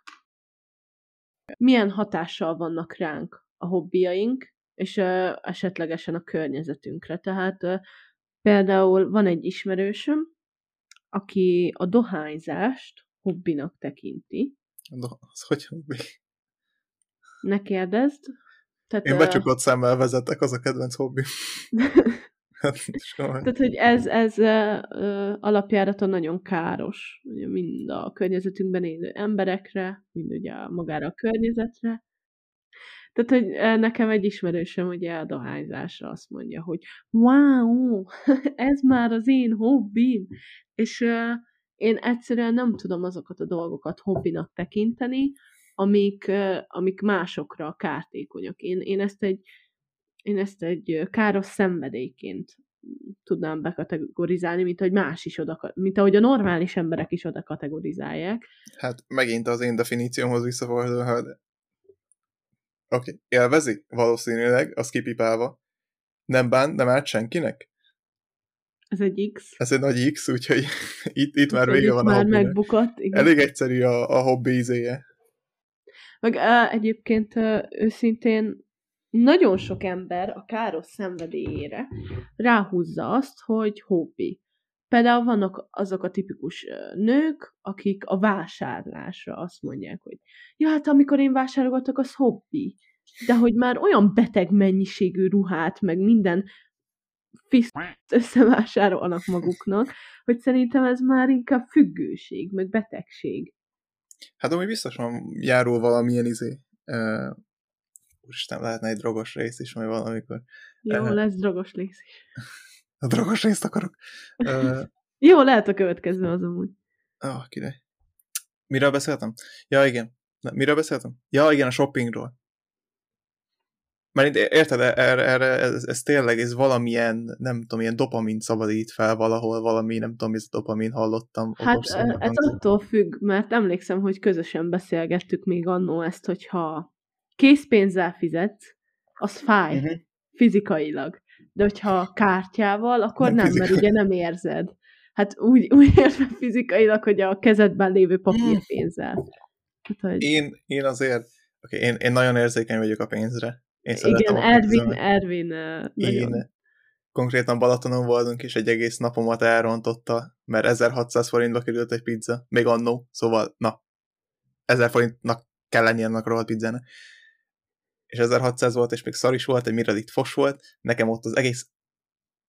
milyen hatással vannak ránk a hobbiaink, és esetlegesen a környezetünkre. Tehát például van egy ismerősöm, aki a dohányzást hobbinak tekinti. De az hogy hobbi? Ne kérdezd. Tehát, Én becsukott szemmel vezetek, az a kedvenc hobbi. Hát. Tehát, hogy ez, ez alapjáraton nagyon káros, ugye mind a környezetünkben élő emberekre, mind ugye magára a környezetre. Tehát, hogy nekem egy ismerősöm ugye a dohányzásra azt mondja, hogy wow, ez már az én hobbim, és én egyszerűen nem tudom azokat a dolgokat hobbinak tekinteni, amik, amik másokra kártékonyak. Én, én ezt egy én ezt egy káros szenvedélyként tudnám bekategorizálni, mint ahogy más is oda, mint ahogy a normális emberek is oda kategorizálják. Hát megint az én definíciómhoz visszafordul, hogy oké, okay. élvezi? Valószínűleg, az kipipálva. Nem bán, nem árt senkinek? Ez egy X. Ez egy nagy X, úgyhogy itt, itt már vége itt van a már hobbinek. megbukott. Igen. Elég egyszerű a, a hobbi izéje. Meg uh, egyébként őszintén nagyon sok ember a káros szenvedélyére ráhúzza azt, hogy hobbi. Például vannak azok a tipikus nők, akik a vásárlásra azt mondják, hogy ja, hát amikor én vásárolgatok, az hobbi. De hogy már olyan beteg mennyiségű ruhát, meg minden fiszt összevásárolnak maguknak, hogy szerintem ez már inkább függőség, meg betegség. Hát amúgy biztosan járul valamilyen izé. Úristen, lehetne egy drogos rész is, majd valamikor. Jó, lesz drogos rész is. A drogos részt akarok. Uh, Jó, lehet a következő az amúgy. oh, király. Miről beszéltem? Ja, igen. Na, miről beszéltem? Ja, igen, a shoppingról. Mert érted, erre, erre ez, ez, tényleg, ez valamilyen, nem tudom, ilyen dopamin szabadít fel valahol, valami, nem tudom, ez dopamin hallottam. Hát ez hangzott. attól függ, mert emlékszem, hogy közösen beszélgettük még annó ezt, hogyha készpénzzel fizetsz, az fáj Mhm. fizikailag. De hogyha kártyával, akkor Nem nem, mert fizikailag. ugye nem érzed. Hát úgy, úgy értve fizikailag, hogy a kezedben lévő papírpénzzel. Tehát, hogy... Én, én azért, okay, én, én nagyon érzékeny vagyok a pénzre. Én Igen, Ervin, Ervin uh, nagyon... Én konkrétan Balatonon voltunk, és egy egész napomat elrontotta, mert 1600 forintba került egy pizza, még annó, szóval, na, 1000 forintnak kell lennie annak rohadt pizzának. És 1600 volt, és még szar is volt, egy mire itt fos volt, nekem ott az egész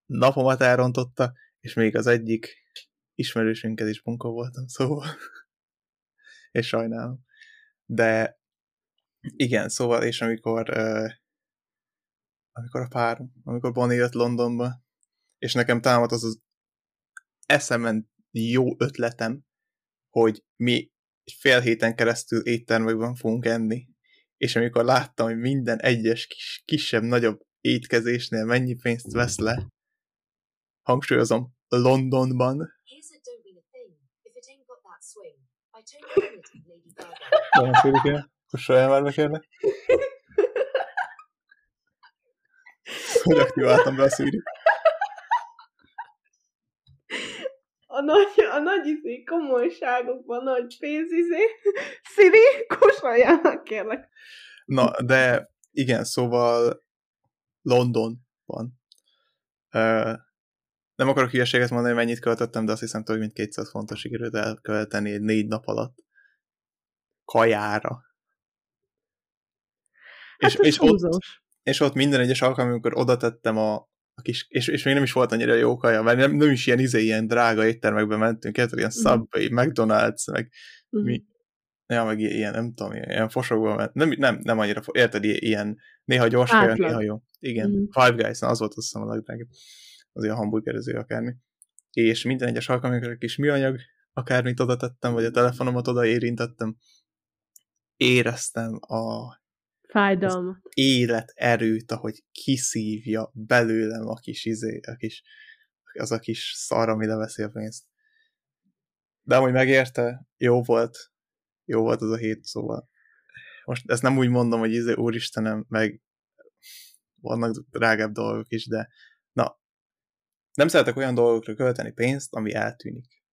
napomat elrontotta, és még az egyik ismerősünket is bunkó voltam, szóval és sajnálom. De igen, szóval, és amikor uh, amikor a párom, amikor Bonnie jött Londonba, és nekem támadt az az eszemen jó ötletem, hogy mi fél héten keresztül éttermekben fogunk enni, és amikor láttam, hogy minden egyes kis, kisebb-nagyobb étkezésnél mennyi pénzt vesz le, hangsúlyozom, Londonban. Nem sérük el? Kussolja már meg kérlek. Hogy aktiváltam be a? A nagy, a nagy izé, komolyságokban, nagy pénzizé. Sziri, kussoljál meg kérlek. Na, de igen, szóval London van. Uh, nem akarok hülyeséget mondani, mennyit költöttem, de azt hiszem, hogy mint 200 fontos sikerült elkölteni egy négy nap alatt kajára. Hát és, és, ott, és ott minden egyes alkalom, amikor oda tettem a, a kis, és, és még nem is volt annyira jó kaja, mert nem, nem is ilyen izé, ilyen drága éttermekbe mentünk, érted, ilyen uh-huh. Subway, McDonald's, meg uh-huh. mi, ja, meg ilyen, nem tudom, ilyen fosokban ment, nem, nem, nem annyira, érted, ilyen, néha gyors kaja, néha jó. Igen, uh-huh. Five Guys, na, az volt azt hiszem a legdrágább az ilyen hamburgerező akármi. És minden egyes alkalommal egy kis műanyag, akármit oda tettem, vagy a telefonomat oda érintettem, éreztem a fájdalmat. Élet erőt, ahogy kiszívja belőlem a kis izé, a kis, az a kis szar, ami leveszi a pénzt. De amúgy megérte, jó volt, jó volt az a hét, szóval most ezt nem úgy mondom, hogy izé, úristenem, meg vannak drágább dolgok is, de na, nem szeretek olyan dolgokra költeni pénzt, ami eltűnik.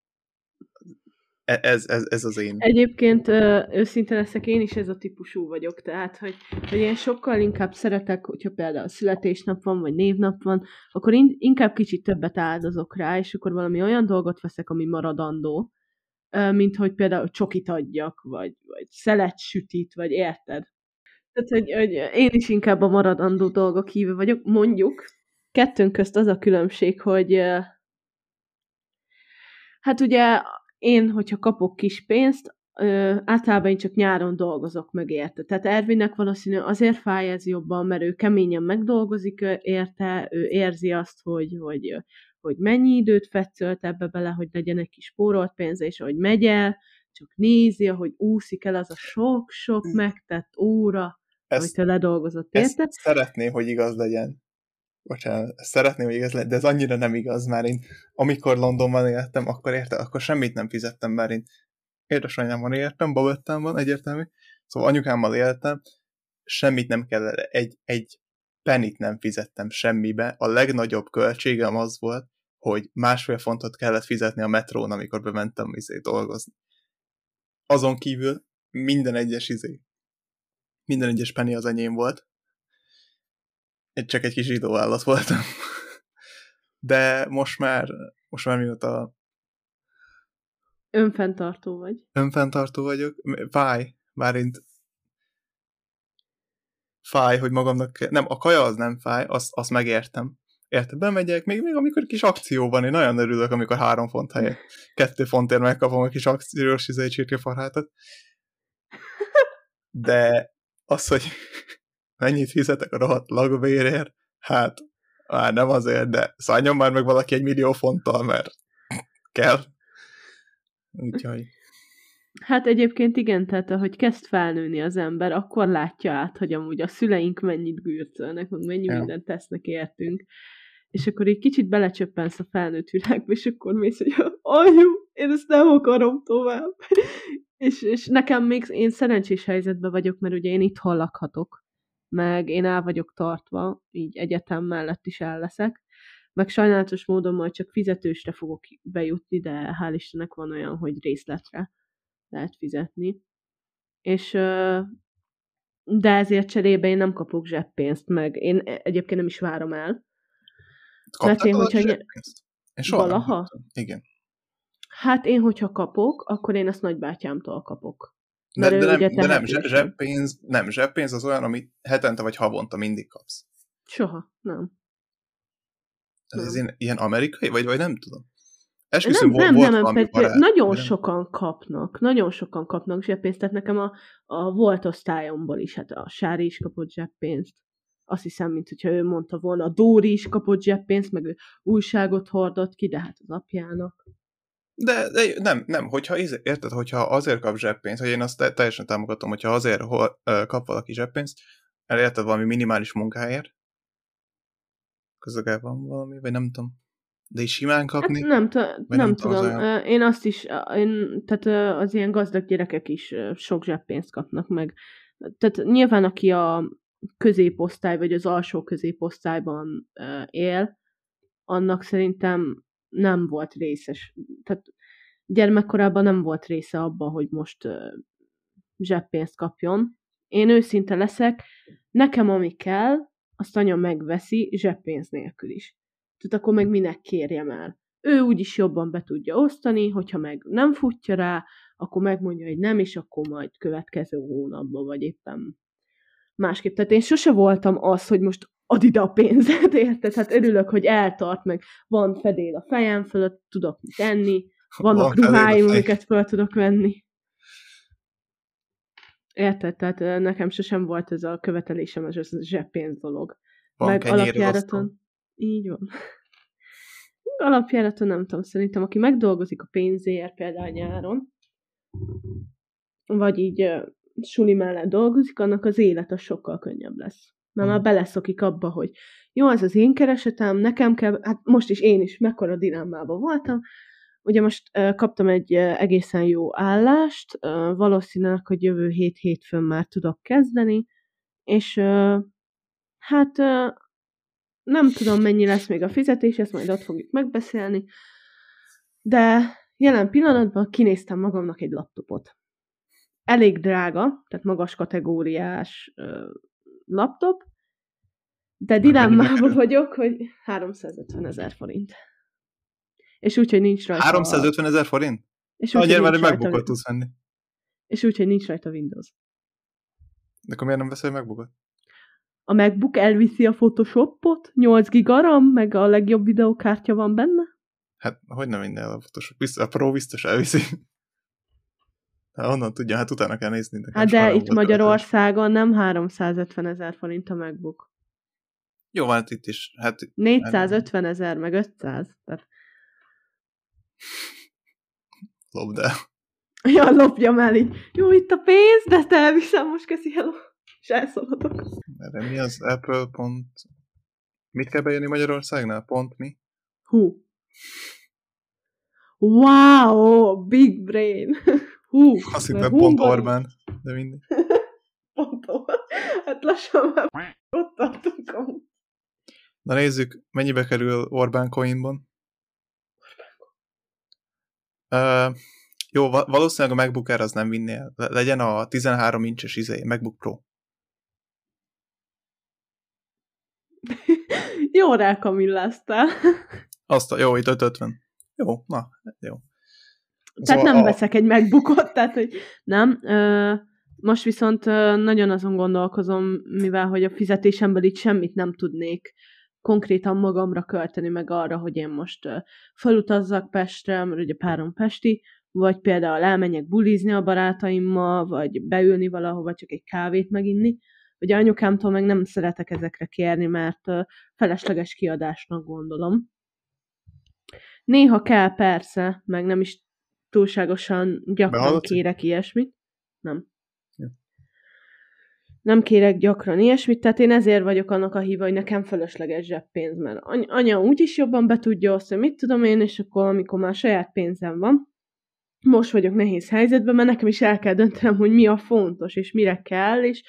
E, ez, ez, ez az én. Egyébként őszinte leszek, én is ez a típusú vagyok, tehát, hogy, hogy én sokkal inkább szeretek, hogyha például születésnap van, vagy névnap van, akkor inkább kicsit többet áldozok rá, és akkor valami olyan dolgot veszek, ami maradandó, mint hogy például csokit adjak, vagy, vagy szelet sütit, vagy érted? Tehát, hogy, hogy én is inkább a maradandó dolgok híve vagyok, mondjuk, kettőnk közt az a különbség, hogy hát ugye én, hogyha kapok kis pénzt, ö, általában én csak nyáron dolgozok meg érte. Tehát Ervinnek valószínű azért fáj ez jobban, mert ő keményen megdolgozik érte, ő érzi azt, hogy, hogy, hogy mennyi időt fetszölt ebbe bele, hogy legyen egy kis spórolt pénze, és hogy megy el, csak nézi, hogy úszik el az a sok-sok hm. megtett óra, ezt, amit ő ledolgozott, érte? Ezt szeretné, hogy igaz legyen bocsánat, szeretném, hogy igaz legyen, de ez annyira nem igaz, már én amikor Londonban éltem, akkor érte, akkor semmit nem fizettem, mert én édesanyámmal éltem, babettámban egyértelmű, szóval anyukámmal éltem, semmit nem kell, egy, egy penit nem fizettem semmibe, a legnagyobb költségem az volt, hogy másfél fontot kellett fizetni a metrón, amikor bementem izé dolgozni. Azon kívül minden egyes izé, minden egyes penny az enyém volt, csak egy kis zsidó állat voltam. De most már, most már mióta Önfenntartó vagy. Önfenntartó vagyok. Fáj, bárint fáj, hogy magamnak... Nem, a kaja az nem fáj, azt, azt megértem. Érted, bemegyek, még, még amikor kis akció van, én nagyon örülök, amikor három font helyett kettő fontért megkapom a kis akciós izé, csirkefarhátat. De az, hogy mennyit fizetek a rohadt lakbérért? Hát, már nem azért, de szálljon már meg valaki egy millió fonttal, mert kell. Úgyhogy... Hát egyébként igen, tehát ahogy kezd felnőni az ember, akkor látja át, hogy amúgy a szüleink mennyit gürcölnek, meg mennyi ja. mindent tesznek értünk. És akkor egy kicsit belecsöppensz a felnőtt világba, és akkor mész, hogy anyu, én ezt nem akarom tovább. és, és nekem még, én szerencsés helyzetben vagyok, mert ugye én itt lakhatok meg én el vagyok tartva, így egyetem mellett is el leszek, meg sajnálatos módon majd csak fizetősre fogok bejutni, de hál' Istennek van olyan, hogy részletre lehet fizetni. és de ezért cserébe én nem kapok zseppénzt, meg én e, egyébként nem is várom el. Mert én, hogyha... Zseppénzt? Én soha Valaha? Igen. Hát én, hogyha kapok, akkor én ezt nagybátyámtól kapok. De, de, nem, de nem, zseppénz, nem, zseppénz az olyan, amit hetente vagy havonta mindig kapsz. Soha, nem. Ez nem. Ilyen, ilyen amerikai, vagy, vagy nem tudom? Esküszöm, nem, nem, volt nem, barát, nagyon nem? sokan kapnak, nagyon sokan kapnak zseppénzt, tehát nekem a, a volt osztályomból is, hát a Sári is kapott zseppénzt, azt hiszem, mint hogyha ő mondta volna, a Dóri is kapott zseppénzt, meg ő újságot hordott ki, de hát az apjának. De, de nem, nem, hogyha érted, hogyha azért kap zseppénzt, hogy én azt teljesen támogatom, hogyha azért hol, kap valaki zseppénzt, elérted valami minimális munkáért, közögel van valami, vagy nem tudom. De is simán kapni? Hát nem, t- nem, nem tudom. Olyan... Én azt is, én, tehát az ilyen gazdag gyerekek is sok zseppénzt kapnak meg. Tehát nyilván, aki a középosztály, vagy az alsó középosztályban él, annak szerintem nem volt részes. Tehát gyermekkorában nem volt része abban, hogy most zseppénzt kapjon. Én őszinte leszek, nekem ami kell, azt anya megveszi zseppénz nélkül is. Tehát akkor meg minek kérjem el. Ő úgyis jobban be tudja osztani, hogyha meg nem futja rá, akkor megmondja, hogy nem, és akkor majd következő hónapban, vagy éppen másképp. Tehát én sose voltam az, hogy most add ide a pénzed, érted? Hát örülök, hogy eltart, meg van fedél a fejem fölött, tudok mit enni, vannak van ruháim, amiket fel tudok venni. Érted? Tehát nekem sosem volt ez a követelésem, ez a zseppénz dolog. Van meg alapjáraton. Így van. Alapjáraton nem tudom, szerintem aki megdolgozik a pénzéért például nyáron, vagy így uh, suli mellett dolgozik, annak az élet az sokkal könnyebb lesz. Mert már hmm. beleszokik abba, hogy jó, ez az én keresetem, nekem kell, hát most is én is mekkora dilemmában voltam, Ugye most uh, kaptam egy uh, egészen jó állást, uh, valószínűleg, hogy jövő hét hétfőn már tudok kezdeni, és uh, hát uh, nem tudom, mennyi lesz még a fizetés, ezt majd ott fogjuk megbeszélni, de jelen pillanatban kinéztem magamnak egy laptopot. Elég drága, tehát magas kategóriás laptop, de dilemmában vagyok, hogy 350 ezer forint. És úgy, hogy nincs rajta... 350 ezer forint? És úgy, ah, gyere már egy megbukott tudsz venni. És úgy, hogy nincs rajta Windows. De akkor miért nem veszel megbukott? A MacBook elviszi a Photoshopot, 8 giga RAM, meg a legjobb videokártya van benne. Hát, hogy nem minden a Photoshop? Biztos, a Pro biztos elviszi. Hát onnan tudja, hát utána kell nézni. Hát de itt Magyarországon nem 350 ezer forint a MacBook. Jó, hát itt is. Hát, 450 ezer, meg 500. Tehát... Lopd el. Ja, lopjam el így. Jó, itt a pénz, de te elviszem, most köszi, hello. És elszaladok. Erre mi az Apple pont... Mit kell bejönni Magyarországnál? Pont mi? Hú. Wow, big brain. Hú. Azt hittem pont Orbán, de mindig. pont Orbán. Hát lassan már ott tartunk. Na nézzük, mennyibe kerül Orbán coinban? Uh, jó, valószínűleg a MacBook Air az nem vinnél. Legyen a 13 incses izé, MacBook Pro. jó rákamilláztál. Azt a, jó, itt 550. Jó, na, jó. Tehát szóval nem a... veszek egy megbukott, tehát hogy nem. Most viszont nagyon azon gondolkozom, mivel hogy a fizetésemből itt semmit nem tudnék konkrétan magamra költeni, meg arra, hogy én most felutazzak Pestre, mert ugye párom pesti, vagy például elmenjek bulizni a barátaimmal, vagy beülni valahova, csak egy kávét meginni. Ugye anyukámtól meg nem szeretek ezekre kérni, mert felesleges kiadásnak gondolom. Néha kell persze, meg nem is túlságosan gyakran Behallott? kérek ilyesmit. Nem. Ja. Nem kérek gyakran ilyesmit, tehát én ezért vagyok annak a híva, hogy nekem fölösleges zseppénz, mert anya úgyis jobban be tudja hogy mit tudom én, és akkor amikor már saját pénzem van, most vagyok nehéz helyzetben, mert nekem is el kell döntenem, hogy mi a fontos, és mire kell, és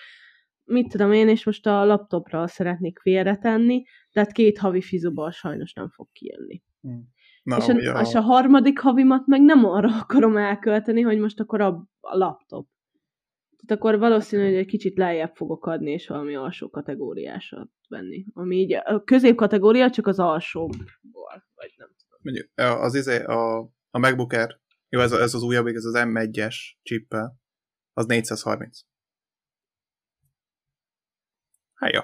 mit tudom én, és most a laptopra szeretnék félretenni, tehát két havi fizuból sajnos nem fog kijönni. Hmm. Na, és, a, ja. és a harmadik havimat meg nem arra akarom elkölteni, hogy most akkor a, a laptop. Tehát akkor valószínű, hogy egy kicsit lejjebb fogok adni, és valami alsó kategóriásat venni. Ami így a középkategória csak az alsóból, vagy nem tudom. Mondjuk az izé, a, a MacBook Air, jó, ez, ez az újabb, ez az M1-es chippel, az 430. Hát jó.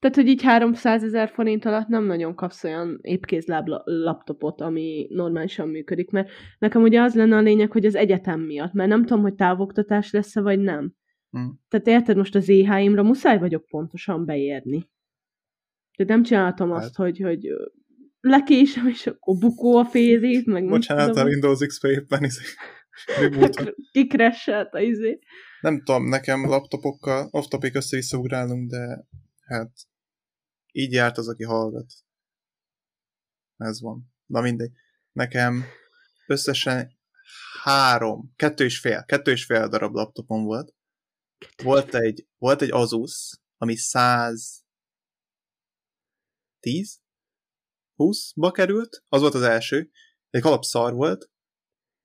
Tehát, hogy így 300 ezer forint alatt nem nagyon kapsz olyan épkézláb laptopot, ami normálisan működik, mert nekem ugye az lenne a lényeg, hogy az egyetem miatt, mert nem tudom, hogy távoktatás lesz-e, vagy nem. Hmm. Tehát érted, most az EH-imra muszáj vagyok pontosan beérni. Tehát nem csináltam hát. azt, hogy, hogy lekésem, és akkor bukó a fézét, meg Bocsánat, a Windows XP éppen izé. Kikresselt a izé. Nem tudom, nekem laptopokkal off-topic össze-vissza de hát így járt az, aki hallgat. Ez van. Na mindegy. Nekem összesen három, kettő és fél, kettő és fél darab laptopom volt. Volt egy, volt egy Asus, ami 110, 20-ba került, az volt az első, egy alapszar volt,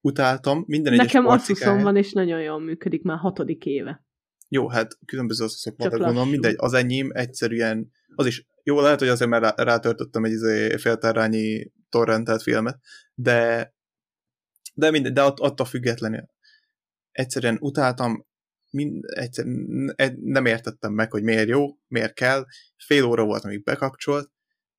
utáltam, minden egyes Nekem Asusom van, és nagyon jól működik, már hatodik éve. Jó, hát különböző Asusok vannak, gondolom, mindegy, az enyém egyszerűen, az is jó, lehet, hogy azért már rátöltöttem egy izé féltárányi torrentelt filmet, de de mindegy, de att, attól függetlenül. Egyszerűen utáltam, mind, egyszer, nem értettem meg, hogy miért jó, miért kell, fél óra volt, amíg bekapcsolt,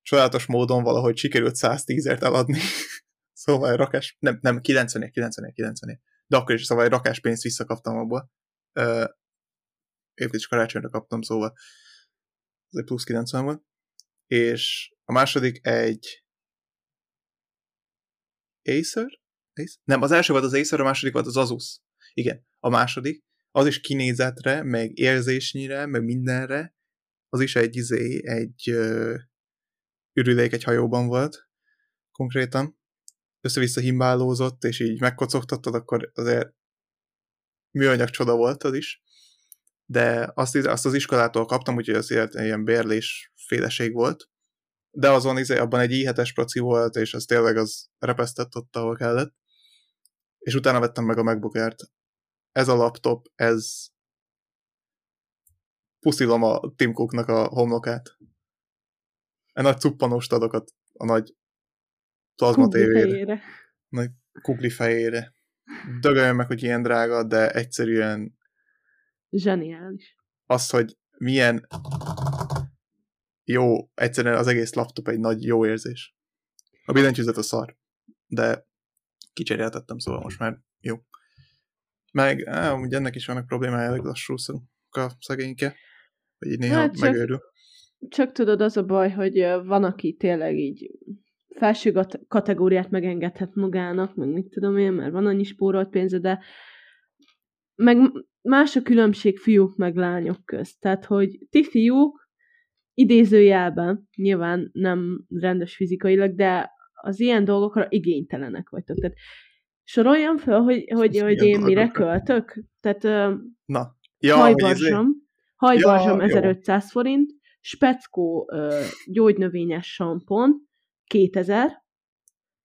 sajátos módon valahogy sikerült 110-ért eladni, szóval rakás, nem, nem, 90 90 90 de akkor is szóval rakás pénzt visszakaptam abból. Uh, és karácsonyra kaptam, szóval ez egy plusz 90 volt és a második egy Acer? Acer? Nem, az első volt az Acer, a második volt az Asus. Igen, a második, az is kinézetre, meg érzésnyire, meg mindenre, az is egy izé, egy uh, ürülék egy hajóban volt, konkrétan. Össze-vissza himbálózott, és így megkocogtattad, akkor azért műanyag csoda volt az is. De azt, azt az iskolától kaptam, úgyhogy azért ilyen bérlés féleség volt, de azon izé, abban egy i7-es proci volt, és az tényleg az repesztett ott, ahol kellett. És utána vettem meg a MacBook Air-t. Ez a laptop, ez puszilom a Tim Cooknak a homlokát. A nagy cuppanós adokat a nagy plazma tévére. Nagy kugli fejére. Dögöljön meg, hogy ilyen drága, de egyszerűen Zseniális. Az, hogy milyen jó, egyszerűen az egész laptop egy nagy jó érzés. A billentyűzet a szar, de kicseréltettem, szóval most már jó. Meg, á, ugye ennek is vannak problémája, elég lassú a szegényke, vagy így néha hát csak, megőrül. Csak tudod, az a baj, hogy van, aki tényleg így felső kategóriát megengedhet magának, meg mit tudom én, mert van annyi spórolt pénze, de meg más a különbség fiúk meg lányok közt. Tehát, hogy ti fiúk idézőjelben, nyilván nem rendes fizikailag, de az ilyen dolgokra igénytelenek vagytok. Tehát soroljam fel, hogy, hogy, hogy én mire költök. Tehát Na. Ja, hajbarzsam, hajbarzsam ja, 1500 jó. forint, speckó gyógynövényes sampon 2000,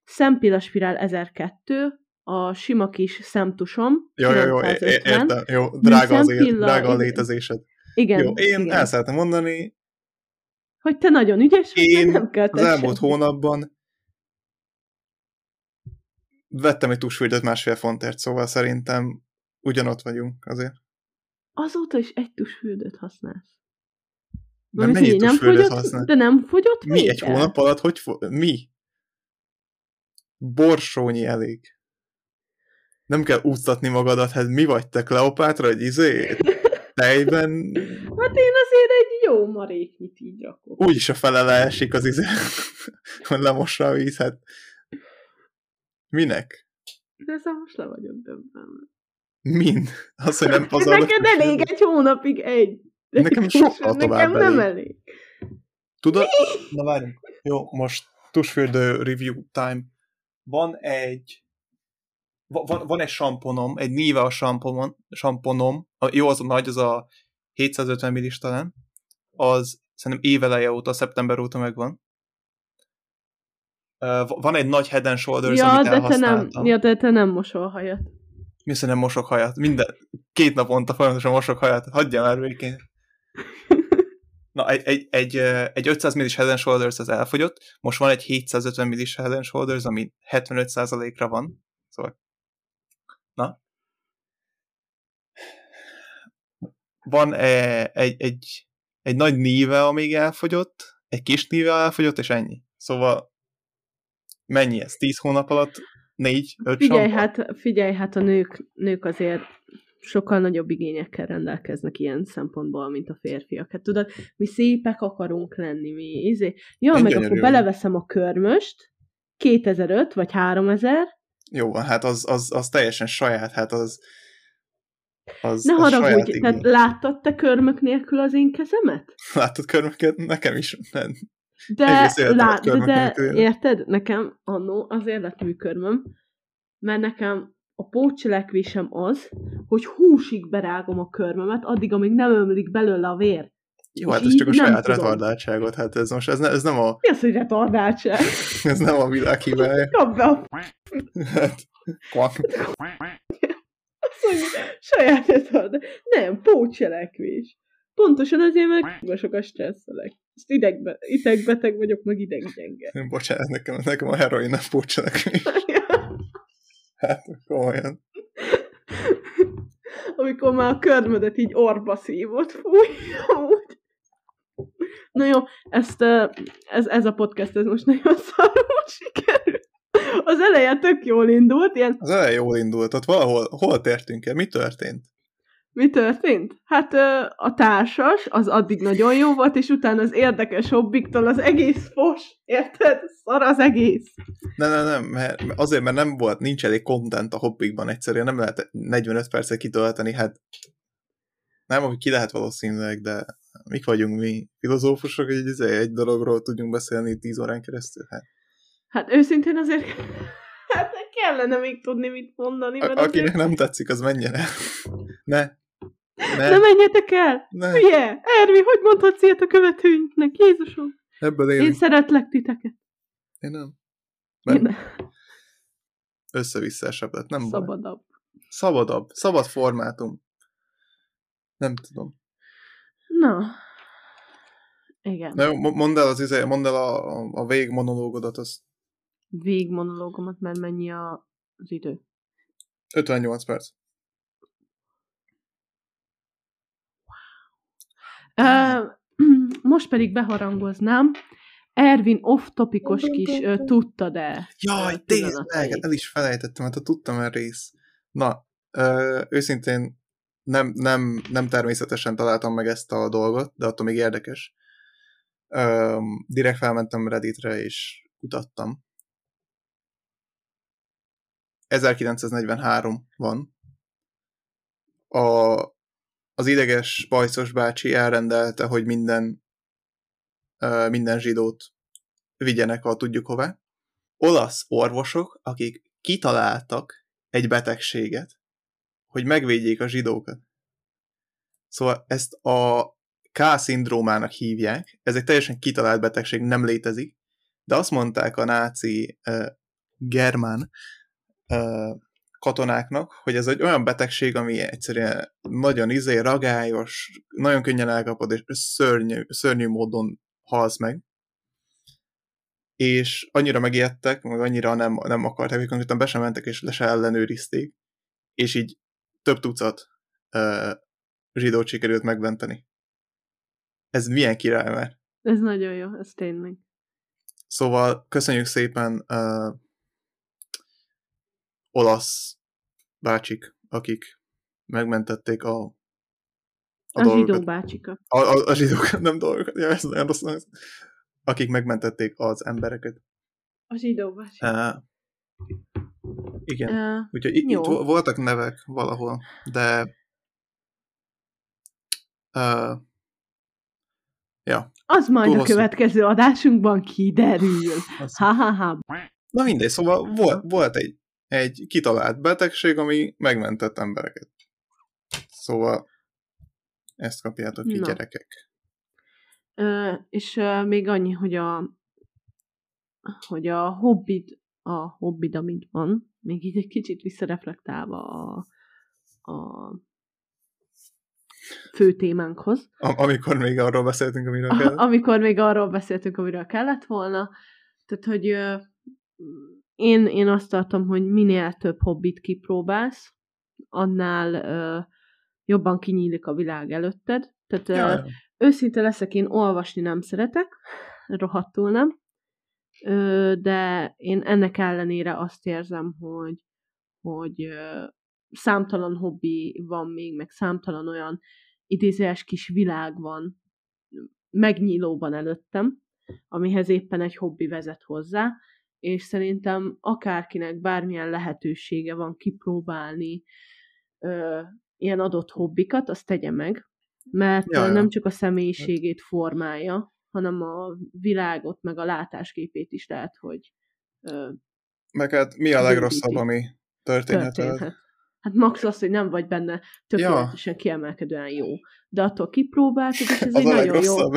szempillaspirál 1002, a sima kis szemtusom. Jó, jó, jó, értem, jó, drága, az élet, drága a létezésed. Igen. Jó, én igen. el szeretem mondani, hogy te nagyon ügyes vagy, én nem kell az elmúlt hónapban vettem egy tusfürdőt másfél fontért, szóval szerintem ugyanott vagyunk azért. Azóta is egy tusfürdőt használsz. De mennyi nem fogyott, használ? De nem fogyott Mi egy hónap alatt? Hogy fo- mi? Borsónyi elég. Nem kell úsztatni magadat, hát mi vagy te, Kleopátra, egy izé? Tejben... Hát én azért egy jó maréknyit így rakok. Úgyis a fele leesik az izé, hogy lemossa a víz, hát... Minek? De ezzel most le vagyok döbbenve. Mind? Az, hogy nem pazarlok. Neked elég egy hónapig egy. Nekem sokkal tovább Nekem nem elég. Tudod? Na várjunk. Jó, most tusfürdő review time. Van egy van, van egy samponom, egy Niva samponom, samponom, jó, az a nagy, az a 750 millis talán, az szerintem éveleje óta, szeptember óta megvan. Van egy nagy Head and Shoulders, ja, amit de te nem, Ja, de te nem mosol hajat. Mi nem mosok haját? Minden, két naponta folyamatosan mosok haját. Hagyja már végén. Na, egy, egy, egy, egy 500 millis Head Shoulders az elfogyott, most van egy 750 millis Head Shoulders, ami 75%-ra van. Szóval, na. Van egy, egy, egy nagy níve, amíg elfogyott, egy kis níve elfogyott, és ennyi. Szóval mennyi ez? 10 hónap alatt? 4, 5 Figyelj, hát, figyelj, hát a nők, nők azért sokkal nagyobb igényekkel rendelkeznek ilyen szempontból, mint a férfiak. Hát tudod, mi szépek akarunk lenni, mi izé. Ja, Én meg gyönyörű. akkor beleveszem a körmöst, 2005 vagy 3000. Jó, hát az, az, az teljesen saját, hát az az, ne az haragudj, tehát láttad te körmök nélkül az én kezemet? Láttad körmöket? Nekem is nem. De, lát, de, de érted? Nekem annó azért lett műkörmöm, mert nekem a pócselekvésem az, hogy húsig berágom a körmömet, addig, amíg nem ömlik belőle a vér. Jó, hát ez csak a saját tudom. retardáltságot, hát ez most, ez, ne, ez nem a... Mi az, hogy retardáltság? ez nem a világ hibája. Kap be a... hát, kvak. Azt mondja, saját retard. Nem, pócselekvés. Pontosan azért, mert sokat stresszelek. Ezt idegbe, idegbeteg vagyok, meg ideggyenge. Bocsánat, nekem, nekem a heroin a pócselekvés. Hát, komolyan. Amikor már a körmödet így orba szívott, fúj, amúgy. Na jó, ezt, ez, ez a podcast, ez most nagyon szarul sikerült. Az eleje tök jól indult, ilyen... Az eleje jól indult, ott valahol, hol tértünk el, mi történt? Mi történt? Hát a társas, az addig nagyon jó volt, és utána az érdekes hobbiktól az egész fos, érted? Szar az egész. Nem, nem, nem, mert azért, mert nem volt, nincs elég content a hobbikban egyszerűen, nem lehet 45 percet kitölteni, hát nem, hogy ki lehet valószínűleg, de mik vagyunk mi filozófusok, hogy egy, izé, egy dologról tudjunk beszélni 10 órán keresztül? Hát, hát őszintén azért hát kellene még tudni mit mondani. Mert A, akinek azért... nem tetszik, az menjen el. Ne, ne. Ne menjetek el! Ne. Hülye! Ervi, hogy mondhatsz ilyet a követőinknek? Jézusom! Ebből élünk. Én szeretlek titeket. Én nem. Mert Én nem. Össze-vissza lett, nem Szabadabb. Baj. Szabadabb. Szabad formátum. Nem tudom. Na. Igen. Na jó, mondd el, az izé, mondd el a, a végmonológodat, az. Végmonológomat, mert mennyi a, az idő? 58 perc. most pedig beharangoznám, Ervin off-topikos kis uh, tudta, de... Jaj, tényleg, el is felejtettem, hát a tudtam el rész. Na, uh, őszintén nem, nem, nem természetesen találtam meg ezt a dolgot, de attól még érdekes. Uh, direkt felmentem Redditre, és kutattam. 1943 van. A az ideges bajszos bácsi elrendelte, hogy minden, uh, minden zsidót vigyenek a tudjuk hová. Olasz orvosok, akik kitaláltak egy betegséget, hogy megvédjék a zsidókat. Szóval ezt a K-szindrómának hívják, ez egy teljesen kitalált betegség, nem létezik, de azt mondták a náci uh, germán uh, katonáknak, hogy ez egy olyan betegség, ami egyszerűen nagyon izé, ragályos, nagyon könnyen elkapod, és szörnyű, szörnyű módon halsz meg. És annyira megijedtek, meg annyira nem, nem akarták, hogy konkrétan be sem mentek, és le se ellenőrizték. És így több tucat uh, zsidót sikerült megmenteni. Ez milyen király már? Ez nagyon jó, ez tényleg. Szóval köszönjük szépen uh, olasz bácsik, akik megmentették a a, a dolgokat. zsidó bácsika. A, a, a zsidók, nem dolgokat, ja, ez nagyon rossz, ez. akik megmentették az embereket. A zsidó bácsika. Uh, igen. Uh, Úgyhogy itt, itt voltak nevek valahol, de uh, ja. Az majd Túl a következő adásunkban kiderül. Ha-ha-ha. Na mindegy, szóval volt, volt egy egy kitalált betegség, ami megmentett embereket. Szóval ezt kapjátok ki, Na. gyerekek. Ö, és ö, még annyi, hogy a hogy a hobbid, a hobbid, amit van, még így egy kicsit visszareflektálva a, a fő témánkhoz. Am- amikor még arról beszéltünk, amiről kellett. Amikor még arról beszéltünk, amiről kellett volna. Tehát, hogy ö, én, én azt tartom, hogy minél több hobbit kipróbálsz, annál ö, jobban kinyílik a világ előtted. Tehát Ja, ö, őszinte leszek, én olvasni nem szeretek, rohadtul nem, de én ennek ellenére azt érzem, hogy, hogy számtalan hobbi van még, meg számtalan olyan idézőes kis világ van megnyílóban előttem, amihez éppen egy hobbi vezet hozzá, és szerintem akárkinek bármilyen lehetősége van kipróbálni ö, ilyen adott hobbikat, azt tegye meg, mert Ja, nem csak a személyiségét formálja, hanem a világot, meg a látásképét is lehet, hogy ö, Meg hát mi a legrosszabb, ami történhet. Hát max az, hogy nem vagy benne tökéletesen kiemelkedően jó. De attól kipróbáltad, és ez Az egy a nagyon jó.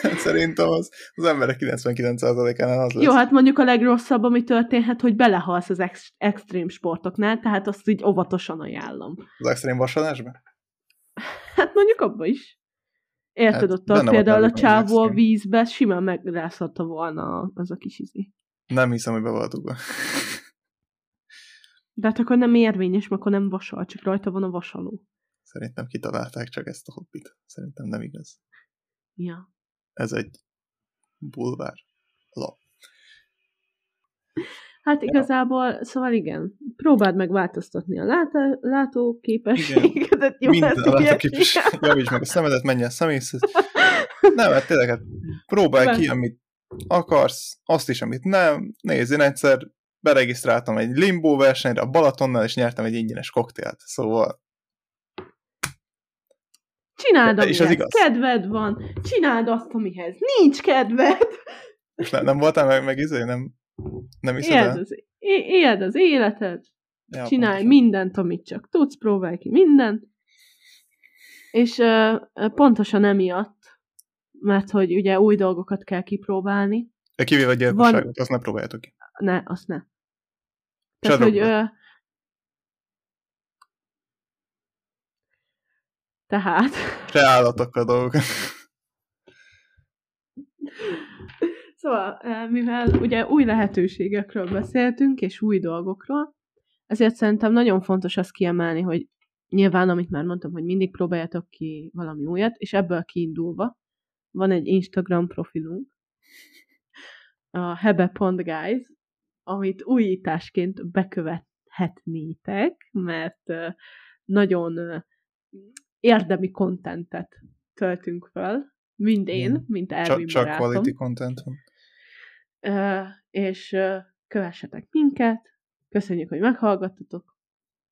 Hát Szerintem az, az emberek 99%-ánál az lesz. Jó, hát mondjuk a legrosszabb, ami történhet, hogy belehalsz az ex- extrém sportoknál, tehát azt így óvatosan ajánlom. Az extrém vasalásba? Hát mondjuk abba is. Érted, Hát ott a, például a csávó a vízbe simán megrázhatta volna az a kis izé. Nem hiszem, hogy be volt. De hát akkor nem érvényes, mert akkor nem vasal, csak rajta van a vasaló. Szerintem kitalálták csak ezt a hobbit. Szerintem nem igaz. Ja. Ez egy bulvár lap. Hát igazából, szóval igen, próbáld meg változtatni a látá- látóképességedet. Jó, Minden ez a látóképes. hülyeség. Javíts meg a szemedet, menj el szemészhez. Nem, hát tényleg, hát próbálj ki, amit akarsz, azt is, amit nem. Nézd, én egyszer beregisztráltam egy limbo versenyre a Balatonnal, és nyertem egy ingyenes koktélt. Szóval Csináld, És amihez az igaz. kedved van, csináld azt, amihez nincs kedved. most nem, nem voltál meg, meg izé, nem, nem hiszed Éld el? az, éld az életed, Ja, csinálj pontosan. mindent, amit csak tudsz, próbálj ki mindent. És uh, pontosan emiatt, mert hogy ugye új dolgokat kell kipróbálni, Kivéve a gyilkosságot, azt ne próbáljátok ki. ne, azt ne. Tehát, hogy... Ö, tehát, Se állatokkal dolgokat. Szóval, mivel ugye új lehetőségekről beszéltünk, és új dolgokról, ezért szerintem nagyon fontos azt kiemelni, hogy nyilván, amit már mondtam, hogy mindig próbáljatok ki valami újat, és ebből kiindulva van egy Instagram profilunk, a hebe.guys, amit újításként bekövethetnétek, mert nagyon érdemi kontentet töltünk föl, mind én, mint Ervin Csak, csak quality content van. És kövessetek minket, köszönjük, hogy meghallgattatok,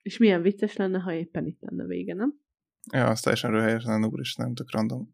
és milyen vicces lenne, ha éppen itt lenne vége, nem? Ja, az teljesen röhelyes lenne, úristen, nem tök random.